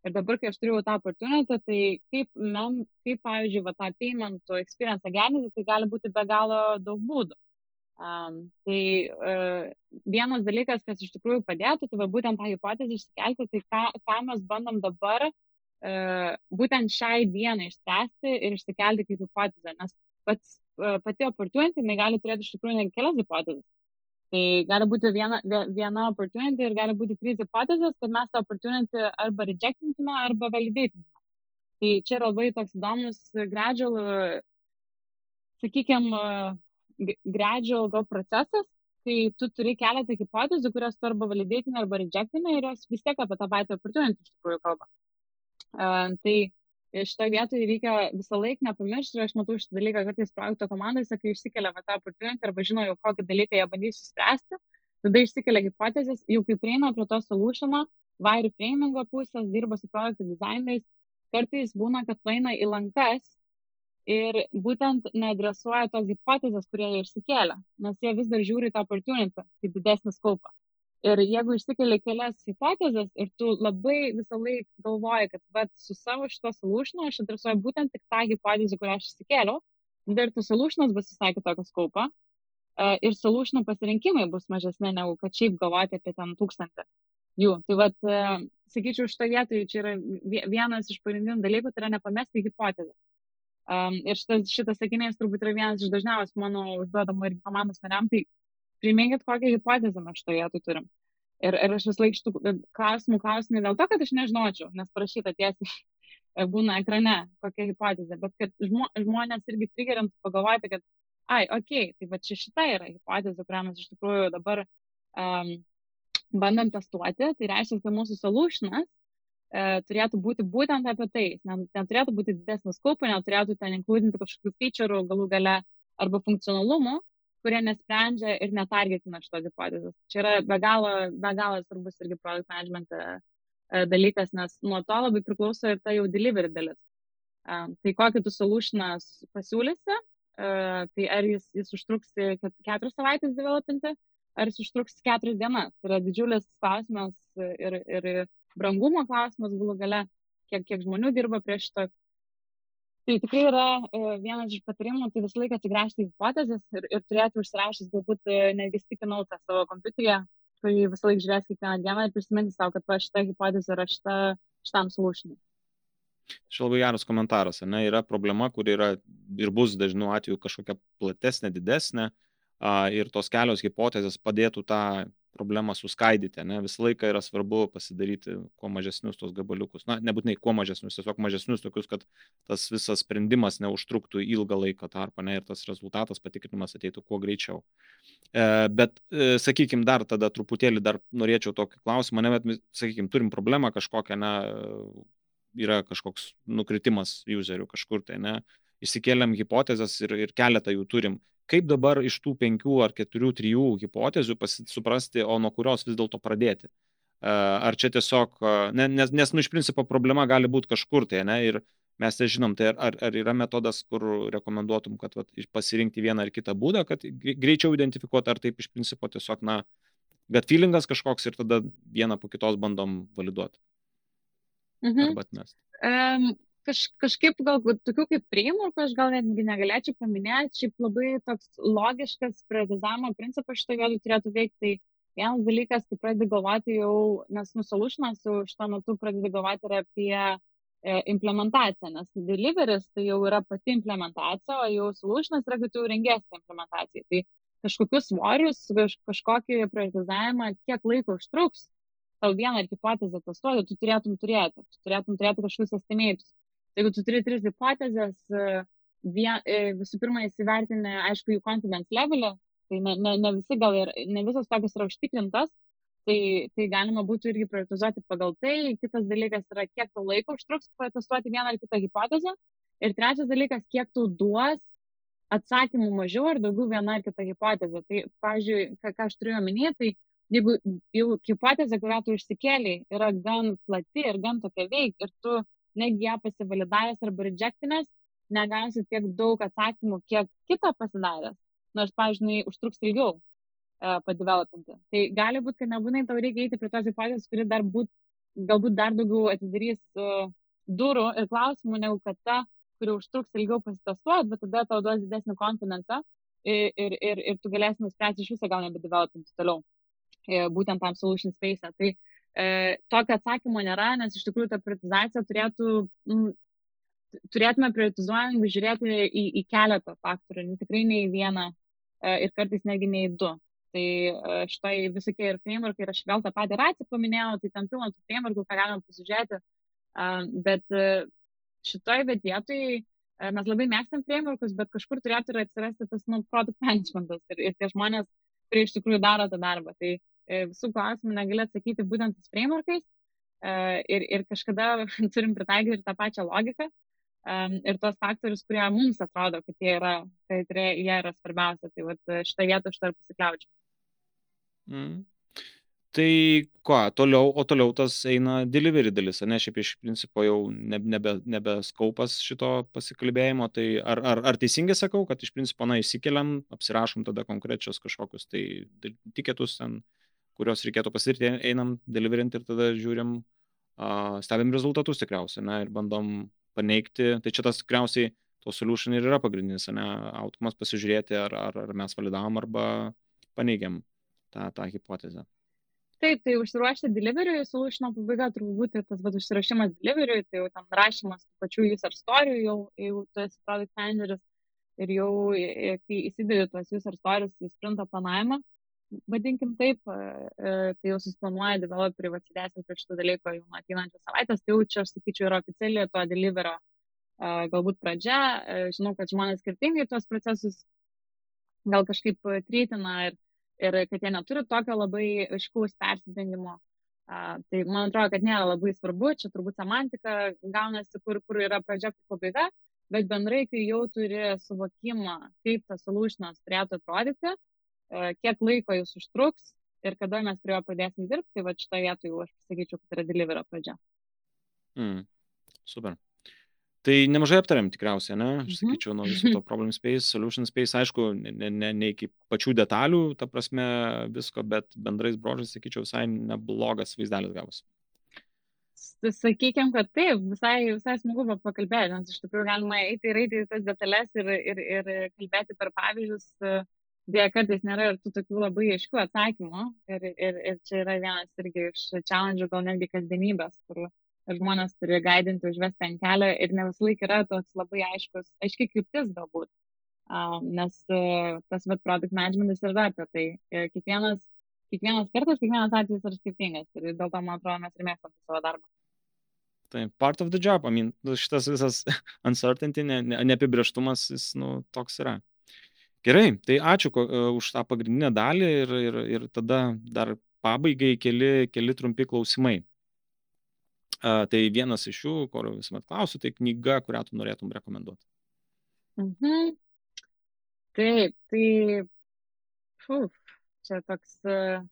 Ir dabar, kai aš turėjau tą opportunity, tai kaip, mem, kaip pavyzdžiui, va, tą paymentų experience gerinti, tai gali būti be galo daug būdų. Um, tai uh, vienas dalykas, kas iš tikrųjų padėtų, tai va, būtent tą hipotezę išsikelti, tai ką, ką mes bandom dabar uh, būtent šiai dienai išspręsti ir išsikelti kaip hipotezę, nes pats, uh, pati opportunity, jinai gali turėti iš tikrųjų ne kelias hipotezes. Tai gali būti viena, viena opportunity ir gali būti trys hipotezės, kad mes tą opportunity arba rejectintume, arba validatintume. Tai čia yra labai toks įdomus gradual, sakykime, gradual gal procesas, kai tu turi keletą hipotezių, kurias tu arba validatinė, arba rejectinė ir jos vis tiek apie tą patį opportunity iš tikrųjų kalba. Uh, tai šitoje vietoje reikia visą laiką nepamiršti ir aš matau šitą dalyką kartais projekto komandose, kai išsikelia va, tą opportunity arba žino jau kokį dalyką jie bandys išspręsti, tada išsikelia hipotezės, jau kai prieina prie to solutiono, vairių framingo pusės, dirba su projektų dizaineriais, kartais būna, kad paina į lankas ir būtent neadresuoja tos hipotezės, kurie jie išsikėlė, nes jie vis dar žiūri tą opportunity kaip didesnį skaupą. Ir jeigu išsikeli kelias hipotezes ir tu labai visą laiką galvoji, kad vat, su savo šito solutionu aš adresuoju būtent tik tą hipotezę, kurią aš išsikėliau, ir tu solutionas bus visai kitokio skaupo uh, ir solutionų pasirinkimai bus mažesni negu kad šiaip galvoti apie ten tūkstantį jų. Tai vad, uh, sakyčiau, šito vietoje čia yra vienas iš pagrindinių dalykų, tai yra nepamesti hipotezę. Um, ir šitas, šitas sakinys turbūt yra vienas iš dažniausių mano užduodamų ir komandos nariam, tai priminkit, kokią hipotezę mes šitoje vietoje turim. Ir, ir aš vis laik šitų klausimų klausiu ne dėl to, kad aš nežinočiau, nes parašyta tiesiai būna ekrane kokia hipotezė, bet kad žmo, žmonės irgi trigerintų pagalvoti, kad, ai, okei, okay, tai va čia šita yra hipotezė, kurią mes iš tikrųjų dabar um, bandom testuoti, tai reiškia, kad mūsų solutionas e, turėtų būti būtent apie tai. Neturėtų būti didesnis skupų, neturėtų ten inkludinti kažkokių featureų galų gale arba funkcionalumų, kurie nesprendžia ir netargetina šitos hipotezės. Čia yra be galo, be galo svarbus irgi produkt management e, e, dalykas, nes nuo to labai priklauso ir ta jau delivery dalis. E, tai kokį tu solutioną pasiūlysi, tai ar jis, jis užtruks keturias savaitės developinti, ar jis užtruks keturias dienas. Tai yra didžiulis klausimas ir, ir brangumo klausimas galų gale, kiek, kiek žmonių dirba prie šito Tai tikrai yra e, vienas iš patarimų, tai visą laiką atsigręžti į hipotezės ir, ir turėti užsirašęs galbūt e, netgi stikinau tą savo kompiuterį, kai visą laiką žiūrės kiekvieną dieną ir prisiminti savo, kad va, šita hipotezė yra šita, šitam solutionui. Čia labai geras komentaras, ne, yra problema, kur yra ir bus dažnu atveju kažkokia platesnė, didesnė, ir tos kelios hipotezės padėtų tą problemą suskaidyti, ne, visą laiką yra svarbu pasidaryti kuo mažesnius tos gabaliukus, na, nebūtinai kuo mažesnius, tiesiog mažesnius tokius, kad tas visas sprendimas neužtruktų ilgą laiko tarpą, ne, ir tas rezultatas patikrinimas ateitų kuo greičiau. E, bet, e, sakykime, dar tada truputėlį dar norėčiau tokį klausimą, ne, bet, sakykime, turim problemą kažkokią, na, yra kažkoks nukritimas userių kažkur tai, ne, išsikėlėm hipotezės ir, ir keletą jų turim kaip dabar iš tų penkių ar keturių, trijų hipotezių suprasti, o nuo kurios vis dėlto pradėti. Ar čia tiesiog, nes, nes nu, iš principo problema gali būti kažkur tai, ne, ir mes tai žinom, tai ar, ar yra metodas, kur rekomenduotum, kad vat, pasirinkti vieną ar kitą būdą, kad greičiau identifikuoti, ar taip iš principo tiesiog, na, gut feelingas kažkoks ir tada vieną po kitos bandom validuoti. Mhm. Arba atmesti. Um, kaž, kažkaip gal tokių kaip priemokų aš gal netgi negalėčiau paminėti, šiaip labai toks logiškas prioritizavimo principas šitoje vietoje turėtų veikti. Tai vienas dalykas, kai pradedi galvoti jau, nes nusolušinas jau šito metu pradedi galvoti ir apie e, implementaciją, nes deliveris tai jau yra pati implementacija, o jau solušinas yra, kad tu rengėsi implementacijai. Tai kažkokius svorius, kaž, kažkokį prioritizavimą, kiek laiko užtruks, tau vieną ar hipotezę testuoti, tu turėtum turėti, tu turėtum turėti kažkokius estimėtus. Jeigu tu turi tris hipotezės, e, vien, e, visų pirma įsivertinę, aišku, jų confidence levelį, tai ne, ne, ne visi gal ir ne visos tokios yra užtikrintos, tai, tai galima būtų irgi prioritizuoti pagal tai. Kitas dalykas yra, kiek tau laiko užtruks patestuoti vieną ar kitą hipotezę. Ir trečias dalykas, kiek tau duos atsakymų mažiau ar daugiau viena ar kita hipotezė. Tai, pavyzdžiui, ką, ką aš turiu omenyje, tai jeigu jau hipotezė, kurią tu išsikėliai, yra gan plati ir gan tokia veik ir tu negi ją pasivalidavęs arba rejectinės, negausi tiek daug atsakymų, kiek kitą pasidaręs, nors, pavyzdžiui, užtruks ilgiau uh, padevelopinti. Tai gali būti, kad nebūtinai tau reikia eiti prie tos hipotezės, kuri dar būt, galbūt dar daugiau atidarys uh, durų ir klausimų, negu kad ta, kuri užtruks ilgiau pasitestuoti, bet tada tau duos didesnį konfidenciją ir, ir, ir, ir tu galėsi nuspręsti iš viso gal nebedevelopinti toliau e, būtent tam solution space. Tai e, tokio atsakymo nėra, nes iš tikrųjų ta prioritizacija turėtų, m, turėtume prioritizuojant žiūrėti į, į keletą faktorių, tikrai ne į vieną e, ir kartais netgi ne į du. Tai e, štai visokie ir frameworkai, ir aš vėl tą patį raciją paminėjau, tai tam pilna tų frameworkų, ką galima pasižiūrėti, bet e, šitoj vietoj mes labai mėgstam frameworkus, bet kažkur turėtų ir atsirasti tas nu, product managementas ir, ir tie žmonės, kurie iš tikrųjų daro tą darbą. Tai visų klausimų negali atsakyti būtent tais frameworkais ir, ir kažkada turim pritaikyti ir tą pačią logiką um, ir tos faktorius, kurie mums atrodo, kad jie yra, kad jie yra svarbiausia. Tai vat, šitą vietą aš dar pasikliaučiau. Mm. Tai ko, toliau, o toliau tas eina delivery dalis, ne, šiaip iš principo jau nebe, nebe skaupas šito pasikalbėjimo, tai ar, ar, ar teisingai sakau, kad iš principo, na, įsikeliam, apsirašom tada konkrečios kažkokius tai tiketus ten, kuriuos reikėtų pasirinkti, einam deliverint ir tada žiūrim, uh, stebim rezultatus tikriausiai, na, ir bandom paneigti, tai čia tas tikriausiai to solution ir yra pagrindinis, ne, outcomas pasižiūrėti, ar, ar, ar mes validavom arba paneigiam tą, tą hipotezę. Taip, tai užsiruošti delivery solution pabaiga turbūt būti tas vad užsirašymas delivery, tai jau ten rašymas pačių user story, jau, jau tu esi product manageris ir jau kai įsidedi tuos user stories į sprinto planavimą, vadinkim taip, tai jau susiplanuoja developeriai atsidėsim prie šito dalyko jau nuo ateinančios savaitės, tai jau čia, aš sakyčiau, yra oficialiai to deliverio galbūt pradžia. Žinau, kad žmonės skirtingai tuos procesus gal kažkaip trytina ir, ir kad jie neturi tokio labai aiškaus persidengimo. Tai man atrodo, kad nėra labai svarbu, čia turbūt semantika gaunasi, kur, kur yra pradžia, kur pabaiga, bet bendrai, kai jau turi suvokimą, kaip tas solutionas turėtų atrodyti, kiek laiko jis užtruks ir kada mes prie jo pradėsim dirbti, tai va šitą vietą jau aš pasakyčiau, kad yra deliverio pradžia. Mm, super. Tai nemažai aptarėm tikriausiai, ne? Aš mhm. sakyčiau, nuo viso to problem space, solution space, aišku, ne, ne, ne iki pačių detalių, ta prasme visko, bet bendrais brožais, sakyčiau, visai neblogas vaizdelis gavosi. Sakykime, kad taip, visai, visai smagu pakalbėti, nes iš tikrųjų galima eiti ir eiti į tas detalės ir, ir, ir kalbėti per pavyzdžius, Dėja, kartais nėra ir tų tokių labai aiškių atsakymų. Ir, ir, ir čia yra vienas irgi iš challenge, gal netgi kasdienybės, kur žmonės turi gaidinti, užvesti ant kelio ir ne visą laiką yra toks labai aiškus, aiški kryptis galbūt. Uh, nes uh, tas vat, product managementas yra apie tai. Ir kiekvienas, kiekvienas kartas, kiekvienas atvejis yra skirtingas. Ir dėl to, man atrodo, mes ir mėgstame savo darbą. Tai part of the job, I mean, šitas visas uncertainty, ne, ne, neapibrieštumas, jis, nu, toks yra. Gerai, tai ačiū e, už tą pagrindinę dalį ir, ir, ir tada dar pabaigai keli, keli trumpi klausimai. Uh, tai vienas iš jų, kur visuomet klausiu, tai knyga, kurią tu norėtum rekomenduoti. Mhm. Taip, tai uf, čia toks, uh,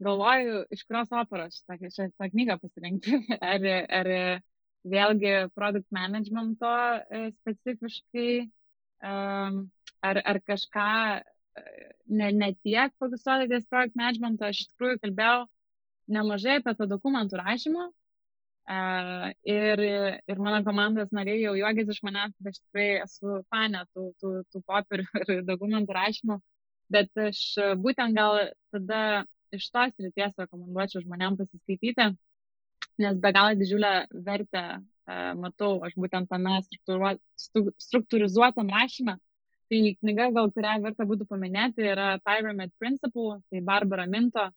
galvoju, iš kurios operos šitą, šitą knygą pasirinkti. Ar, ar vėlgi produkt managemento specifiškai ar, ar kažką ne, ne tiek fokusuoti ties project managementu, aš iš tikrųjų kalbėjau nemažai apie tą dokumentų rašymą. Uh, ir, ir mano komandos nariai jau juokės iš manęs, kad aš tikrai esu fanė tų, tų, tų popierių ir dokumentų rašymų, bet aš būtent gal tada iš tos ryties rekomenduočiau žmonėm pasiskaityti, nes be galo didžiulę vertę matau aš būtent tame struktūrizuotam rašyme. Tai knyga, gal kurią verta būtų paminėti, yra Pyramid Principle, tai Barbara Minto,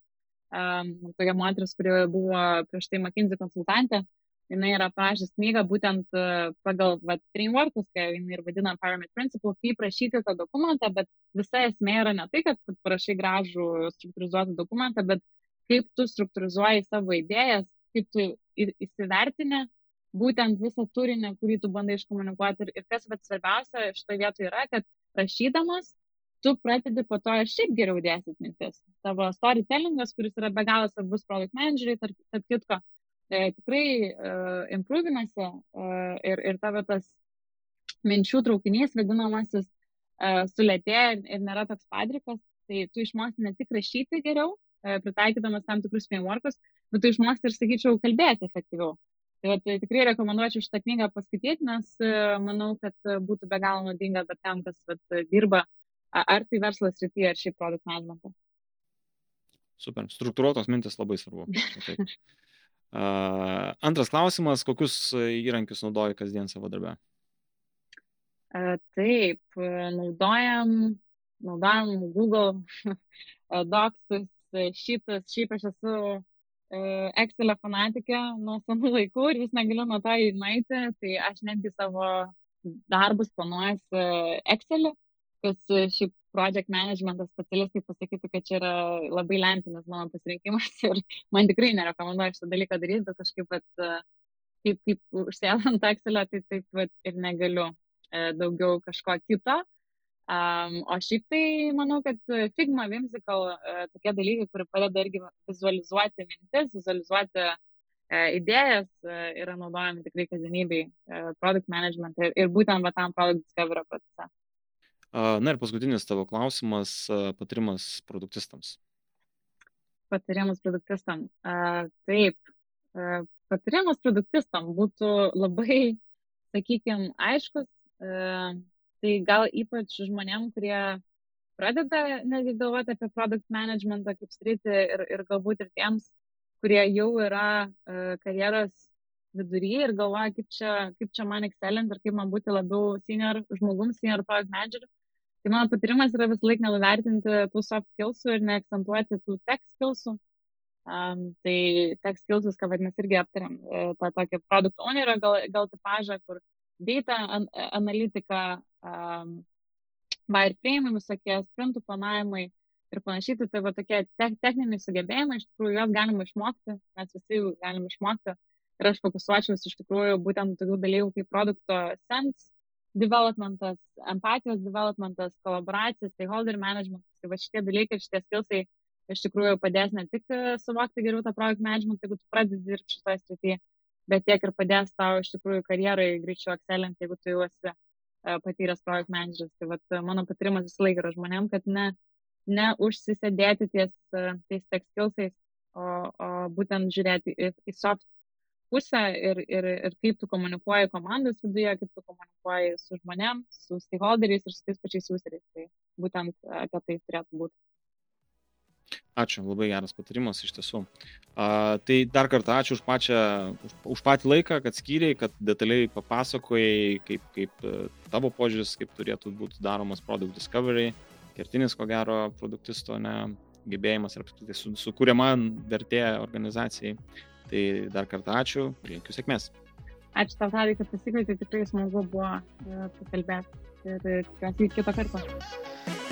um, tokia moteris, kuri buvo prieš tai McKinsey konsultantė. Jis yra parašęs knygą būtent pagal vat, frameworkus, kai jis ir vadina Pyramid Principle, kaip rašyti tą dokumentą, bet visa esmė yra ne tai, kad parašai gražų struktūrizuotą dokumentą, bet kaip tu struktūrizuoji savo idėjas, kaip tu įsivertini būtent visą turinį, kurį tu bandai iškomunikuoti. Ir, ir kas bet svarbiausia šitoje vietoje yra, kad rašydamas, tu pradedi po to ir šiaip geriau dėstyt mintis. Tavo storytellingas, kuris yra be galo svarbus product manageriai, tarp, tarp kitko, e, tikrai e, improvinasi e, ir, ir tavo tas minčių traukinys vadinamasis e, sulėtėja ir nėra toks padrikas, tai tu išmoksti ne tik rašyti geriau, e, pritaikydamas tam tikrus frameworkus, bet tu išmoksti ir, sakyčiau, kalbėti efektyviau. Tai, va, tai tikrai rekomenduočiau šitą knygą paskaityti, nes e, manau, kad e, būtų be galo naudinga bet tam, kas vat, dirba ar tai verslo srityje, ar šiaip produkt managementą. Super, struktūruotos mintis labai svarbu. Uh, antras klausimas, kokius įrankius naudoji kasdien savo darbę? Uh, taip, naudojam, naudojam Google Docs, šitas, šiaip aš esu Excelio fanatikė nuo senų laikų ir vis negaliu nuo to įnaiti, tai aš netgi savo darbus planuojuosi Excelį, kas šiaip project management specialistai pasakytų, kad čia yra labai lentinis mano pasirinkimas ir man tikrai nerekomenduoju šitą dalyką daryti, bet kažkaip, bet, kaip, kaip užsėdant Excelio, tai taip vat, ir negaliu daugiau kažko kito. Um, o šiaip tai manau, kad Figma, Whimsical, uh, tokie dalykai, kurie padeda irgi vizualizuoti mintis, vizualizuoti uh, idėjas, uh, yra naudojami tikrai kasdienybei uh, product management ir, ir būtent va, tam product discovery procese. Na ir paskutinis tavo klausimas, patarimas produktistams. Patarimas produktistams. Taip, patarimas produktistam būtų labai, sakykime, aiškus. Tai gal ypač žmonėm, kurie pradeda netgi galvoti apie product managementą kaip sritį ir, ir galbūt ir tiems, kurie jau yra karjeros vidury ir galvoja, kaip čia, kaip čia man excellent ir kaip man būti labiau senior žmogum, senior product manager. Tai mano patarimas yra vis laik nenuvertinti tų soft skillsų ir neakcentuoti tų tech skillsų. Um, tai tech skillsus, ką vadinasi, irgi aptariam, e, tą tokį product owner gal, gal tipažą, kur data an, analitika, um, wireframe, visokie sprintų planavimai ir panašiai. Tai, tai va tokie te, techniniai sugebėjimai, iš tikrųjų, juos galima išmokti, mes visi jų galim išmokti. Ir aš fokusuočiausi iš tikrųjų būtent tokių dalykų kaip produkto sense developmentas, empatijos developmentas, kolaboracija, stakeholder managementas. Tai va šitie dalykai, šitie skilsai iš tikrųjų padės ne tik suvokti geriau tą projekt management, jeigu tu pradedi dirbti šitoje srityje, bet tiek ir padės tau iš tikrųjų karjerai greičiau excelent, jeigu tu jau esi patyręs projekt manageris. Tai vat, e, mano patarimas visą laiką yra žmonėm, kad ne, ne užsisėdėti ties tais tech skillsais, o, o būtent žiūrėti į, į soft pusę ir, ir, ir kaip tu komunikuoji komandos viduje, kaip tu komunikuoji su žmonėm, su stakeholderiais ir su tais pačiais useriais. Tai būtent apie tai turėtų būti. Ačiū, labai geras patarimas iš tiesų. Uh, tai dar kartą ačiū už, pačią, už, už patį laiką, kad skyriai, kad detaliai papasakojai, kaip, kaip uh, tavo požiūris, kaip turėtų būti daromas product discovery, kertinis, ko gero, produktisto ne, gebėjimas ir apskritai su, sukūriama vertė organizacijai. Tai dar kartą ačiū ir linkiu sėkmės. Ačiū tau, Tadai, kad pasikvietei, tikrai smagu buvo e, pakalbėti ir tikiuosi kitą kartą.